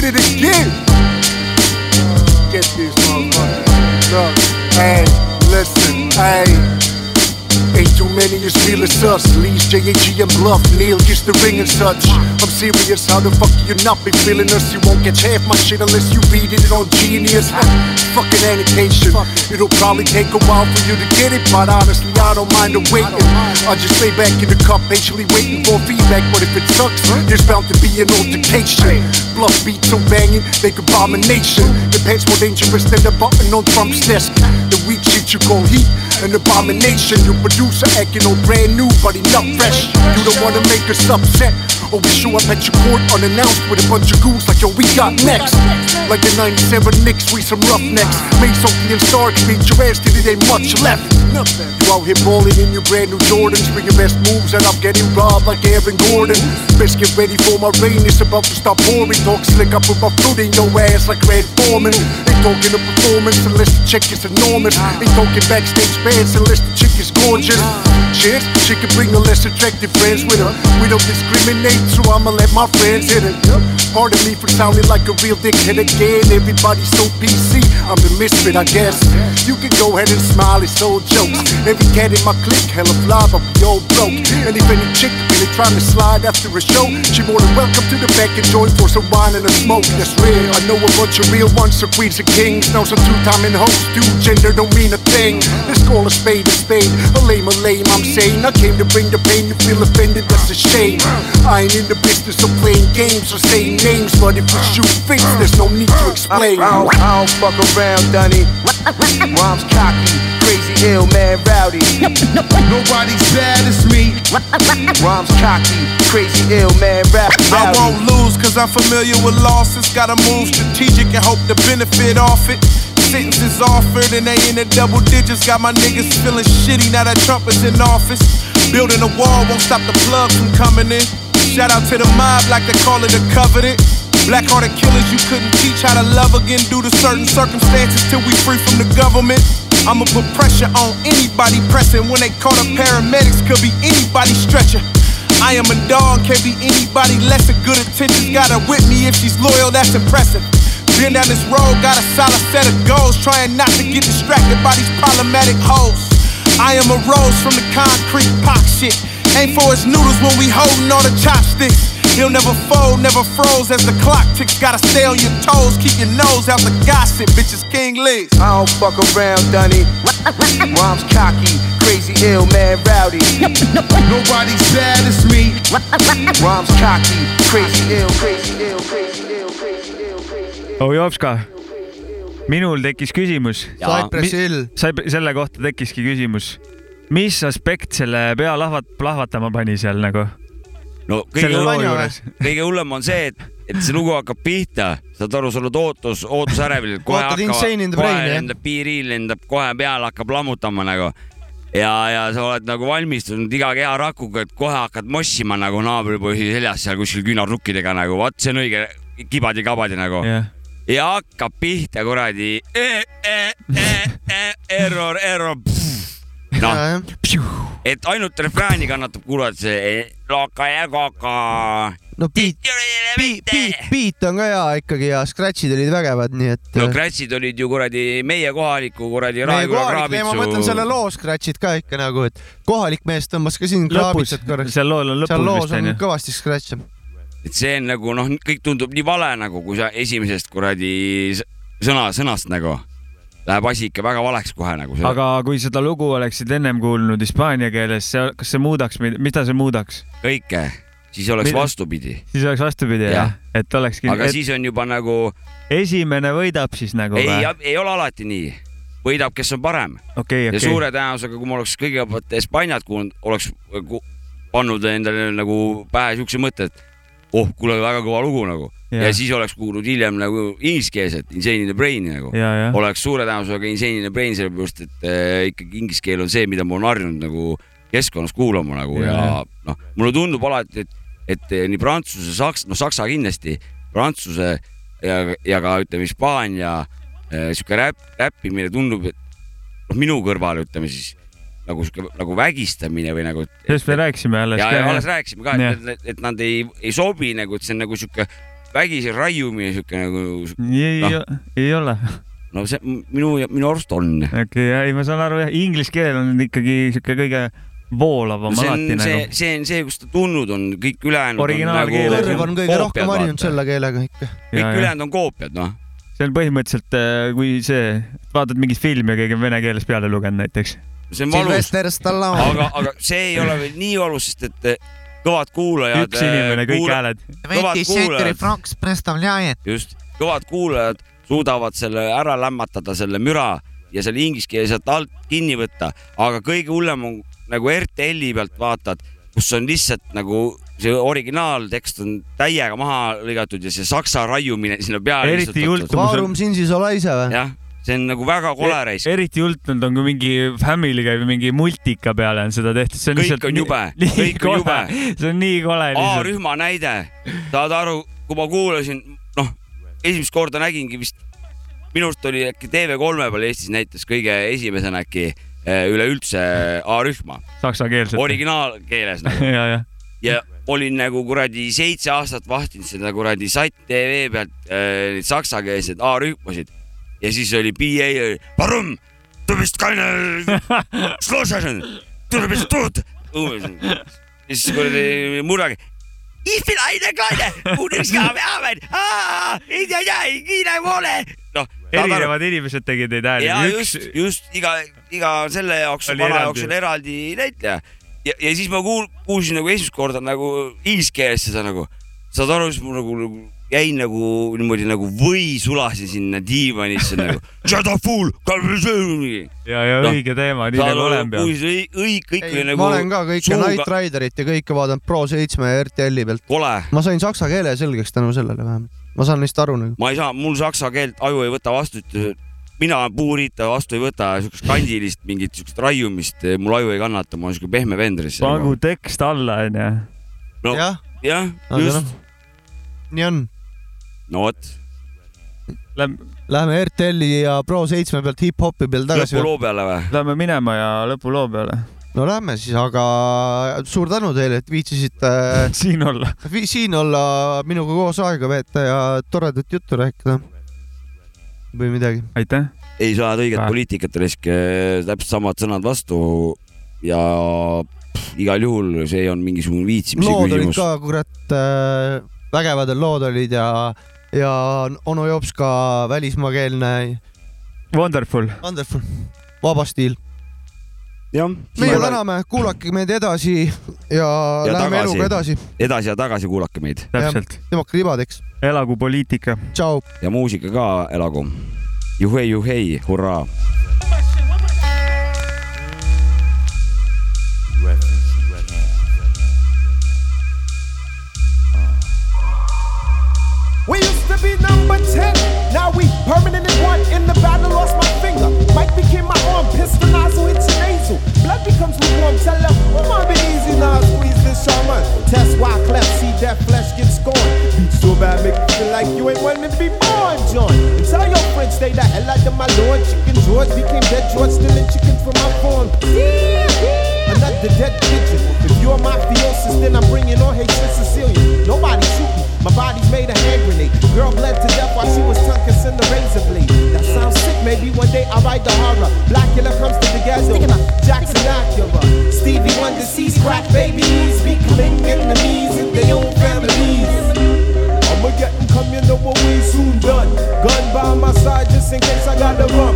Did it again. Get this motherfucker. Look, hey, listen, hey. Ain't too many as real as us. Lee's, JAG, and Bluff. Neil gets the ring and such. I'm serious, how the fuck you not be feeling us? You won't catch half my shit unless you read it on Genius. Fucking annotation. It'll probably take a while for you to get it, but honestly, I don't mind the waiting. I just lay back in the cup, patiently waiting for feedback. But if it sucks, there's bound to be an altercation. Bluff beats so banging, they abomination. The pants more dangerous than the button on Trump's desk. The weak shit you call heat, an abomination. Your producer acting all brand new, but not fresh. You don't wanna make us upset. Or we show up at your court unannounced with a bunch of goons like yo, we got next. Like the 97 Knicks, we some roughnecks. Made something and Stark beat your ass till it ain't much left. You out here balling in your brand new Jordans, bring your best moves, and I'm getting robbed like Aaron Gordon. Best get ready for my rain, it's about to stop pouring. Talk slick, I put my foot in your ass like Red Foreman. Talking a performance unless the check is enormous. Ain't talking backstage bands unless the chick gorgeous. Cheers, she can bring her less attractive friends with her. We don't discriminate, so I'ma let my friends hit it. Pardon me for sounding like a real dickhead again. Everybody's so PC, I'm the misfit, I guess. You can go ahead and smile, it's all jokes. Every cat in my clique, hella fly, but we all broke. And if any chick really trying to slide after a show, she more than welcome to the back and join for some wine and a smoke. That's real. I know a bunch of real ones, so queens and kings. Know some two-timing hoes, do gender don't mean a thing. Let's call a spade a spade, a lame a lame. I'm saying I came to bring the pain. You feel offended, that's a shame. I ain't in the business of playing games or saying names, but if we shoot fits, there's no need to explain. I don't, I don't fuck around, Dunny. Rhymes cocky, crazy, ill, man, rowdy. Nobody's bad as me. Rhymes cocky, crazy, ill, man, rap. I won't lose cause I'm familiar with losses. Gotta move strategic and hope to benefit off it. Sentences offered and they in the double digits. Got my niggas feeling shitty now that Trump is in office. Building a wall won't stop the plug from coming in. Shout out to the mob like they call it a covenant. Black hearted killers you couldn't teach how to love again due to certain circumstances till we free from the government. I'ma put pressure on anybody pressing. When they call the paramedics, could be anybody stretching. I am a dog, can't be anybody less. A good intentions got her with me if she's loyal, that's impressive. Been down this road, got a solid set of goals, trying not to get distracted by these problematic hoes. I am a rose from the concrete pop shit. Ain't for his noodles when we holding all the chopsticks. He'll never fold, never froze as the clock ticks. Gotta stay on your toes, keep your nose out the gossip. Bitches King Liz. I don't fuck around, Dunny. Rhymes cocky, crazy, ill, man, rowdy. Nobody's bad as me. Rhymes cocky, crazy, ill, crazy, ill, crazy, ill, crazy, ill, crazy. Ojovska, minul tekkis küsimus. Cypress Hill. selle kohta tekkiski küsimus. mis aspekt selle pea lahvat-, plahvatama pani seal nagu? no kõige hullem kõige hullem on see, et, et see lugu hakkab pihta, saad aru, sul on ootus, ootusärevil, kohe Ootad hakkab, kohe lendab piiriil, lendab kohe peale, hakkab lammutama nagu. ja, ja sa oled nagu valmistunud iga keharakuga, et kohe hakkad mossima nagu naabripoisi seljas seal kuskil küünarnukkidega nagu, vot see on õige kibadi-kabadi nagu Jah. Ja hakkab pihta kuradi e, e, e, e, error, error. noh, et ainult refrääni kannatab kuulata see e, loka ja koka. no beat, beat, beat, beat on ka hea ikkagi ja scratch'id olid vägevad, nii et. no kratsid olid ju kuradi meie kohaliku kuradi Raeküla kohalik, ma mõtlen selle kraabitsu. loo scratch'id ka ikka nagu, et kohalik mees tõmbas ka siin kraabitsat, korraks. seal lool on lõpus vist on onju. kõvasti scratch'e. Et see on nagu noh, kõik tundub nii vale nagu, kui sa esimesest kuradi sõna, sõnast nagu läheb asi ikka väga valeks kohe nagu. aga kui seda lugu oleksid ennem kuulnud hispaania keeles, kas see muudaks, mida see muudaks? kõike, siis oleks Mida- vastupidi. siis oleks vastupidi Jah. jah? et olekski. aga siis on juba nagu esimene võidab siis nagu ei ei ole alati nii. võidab, kes on parem. okei, ja okei. suure tõenäosusega, kui ma oleks kõigepealt Hispaaniat kuulnud, oleks ku- pannud endale nagu pähe siukse mõtte, et oh, kuule, väga kõva lugu nagu. Jah. ja siis oleks kuulnud hiljem nagu ingliskeelset Insane in the Brain'i nagu. ja, ja. oleks suure tõenäosusega Insane in the Brain, sellepärast et äh, ikkagi inglise keel on see, mida ma olen harjunud nagu keskkonnas kuulama nagu ja, Ja, ja ja. noh, mulle tundub alati, et, et eh, nii prantsuse, saks-, noh, saksa kindlasti, prantsuse ja, ja ka ütleme Hispaania äh, sihuke räpp, räppimine tundub, et noh, minu kõrval ütleme siis nagu sihuke nagu vägistamine või nagu. sellest me rääkisime alles ja, ka, ja alles rääkisime ka, et, et, et nad ei, ei sobi nagu, et see on nagu sihuke vägisi raiumine, sihuke nagu. ei noh., ei ole. no see minu, minu arust on. okei, ei, ma saan aru jah, inglise keel on ikkagi sihuke kõige voolavam no see alati on see nagu., see on see, kust ta tulnud on, kõik ülejäänud Originaalkeeles, on nagu on kõige rohkem harjunud selle keelega ikka. kõik ülejäänud on koopiad, noh. see on põhimõtteliselt, kui see, vaatad mingit filmi ja keegi on vene keeles peale lugenud näiteks see on valus. aga, aga see ei ole veel nii valus, sest et eh, kõvad kuulajad. üks eh, inimene, kõik hääled kuule.... just, kõvad kuulajad suudavad selle ära lämmatada, selle müra ja selle ingliskeele sealt alt kinni võtta, aga kõige hullem on nagu RTL-i pealt vaatad, kus on lihtsalt nagu see originaaltekst on täiega maha lõigatud ja see saksa raiumine sinna peale. eriti jultumus on. Vaarum Sinsis ole ise või? jah see on nagu väga kole raisk. eriti jultunud on, kui mingi Family käib ja mingi multika peale on seda tehtud, Kõik lihtsalt on jube, kõik on jube. see on nii kole. A-rühma näide, saad aru, kui ma kuulasin, noh, esimest korda nägingi vist, minu arust oli äkki TV3 peal Eestis näitas kõige esimesena äkki eh, üleüldse A-rühma, saksakeelset. originaalkeeles nagu ja, ja. ja olin nagu kuradi seitse aastat vahtinud seda kuradi Satt TV pealt äh, saksakeelseid A-rühmasid ja siis oli PA, Warum du bist keine Schlossern, du bist tot. ja siis kuradi murragi. Ich bin eine kleine Bundeswehrarbeit. ei tea, ei kiire poole. noh, erinevad inimesed tegid neid hääli ja. üks just, just iga, iga selle jaoks, Oli vana jaoks on eraldi näitleja. ja, ja siis ma kuul-, kuulsin nagu esimest korda nagu inglise keeles seda nagu, saad aru, siis mul nagu, nagu jäin nagu niimoodi nagu või sulasin sinna diivanisse nagu. Shut up fool. ja, ja Noh, õige teema, nii nagu olema peab. õig, kõik oli nagu. ma olen ka kõike Night Riderit ja kõike vaadanud Pro7 ja RTL-i pealt. ma sain saksa keele selgeks tänu sellele vähemalt. ma saan neist aru nagu. ma ei saa, mul saksa keelt aju ei võta vastu, mina puuriita vastu ei võta, siukest kandilist mingit siukest raiumist mul aju ei kannata, ma olen siuke pehme vend. pangu tekst alla, onju. no jah, jah, just, nii on. No vot, Lähme, Läheme RTL-i ja Pro7 pealt hip-hopi peal tagasi. lõpuloo peale või? lähme minema ja lõpuloo peale. no lähme siis, aga suur tänu teile, et viitsisite siin olla. siin olla, minuga koos aega veeta ja toredat juttu rääkida. või midagi. aitäh. ei saa õiget poliitikat riske, täpselt samad sõnad vastu ja pff, igal juhul see olnud mingisugune viitsimise lood olid küsimus. ka kurat äh,, vägevad lood olid ja, ja onu Jops ka välismaakeelne, Wonderful. wonderful, vaba stiil. jah, meie täname, kuulake meid edasi ja, Ja läheme tagasi. eluga edasi. edasi ja tagasi kuulake meid täpselt. tõmmake ribadeks. elagu poliitika. tšau. ja muusika ka elagu. juhei, juhei, hurraa. We used to be number 10, now we permanent in one. In the battle, lost my finger. Mike became my arm, pistol nozzle hits nasal. Blood becomes lukewarm, tell them, oh, might be easy now, squeeze this shaman. Test why clap, see that flesh get scorned. Beat so bad, make you feel like you ain't one to be born, John. And tell your friends, stay the hell out of my lord. Chicken George became dead George, stealing chicken from my farm. Another dead pigeon. If you're my theosis, then I'm bringing. I ride the horror. Blackula comes to together. Jackson Acura. Stevie Wonder sees crack babies. becoming killing enemies in their own families. I'ma get them coming over way soon done. Gun by my side just in case I gotta run.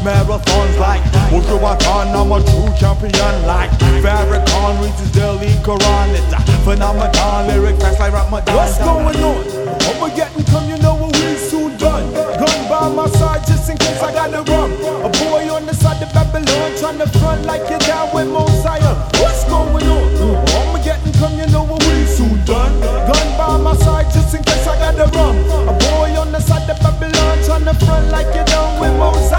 Marathons like Wojo Khan, I'm a true champion like Farrakhan reads his daily Quran. It's a phenomenon, lyric facts like Ramadan. What's going on? Armageddon come, you know what we soon done. Gun by my side just in case I gotta run. A boy on the side of Babylon trying to front like you're down with Mosiah What's going on? Armageddon come, you know what we soon done. Gun by my side just in case I gotta run. A boy on the side of Babylon trying to front like you're down with Mosiah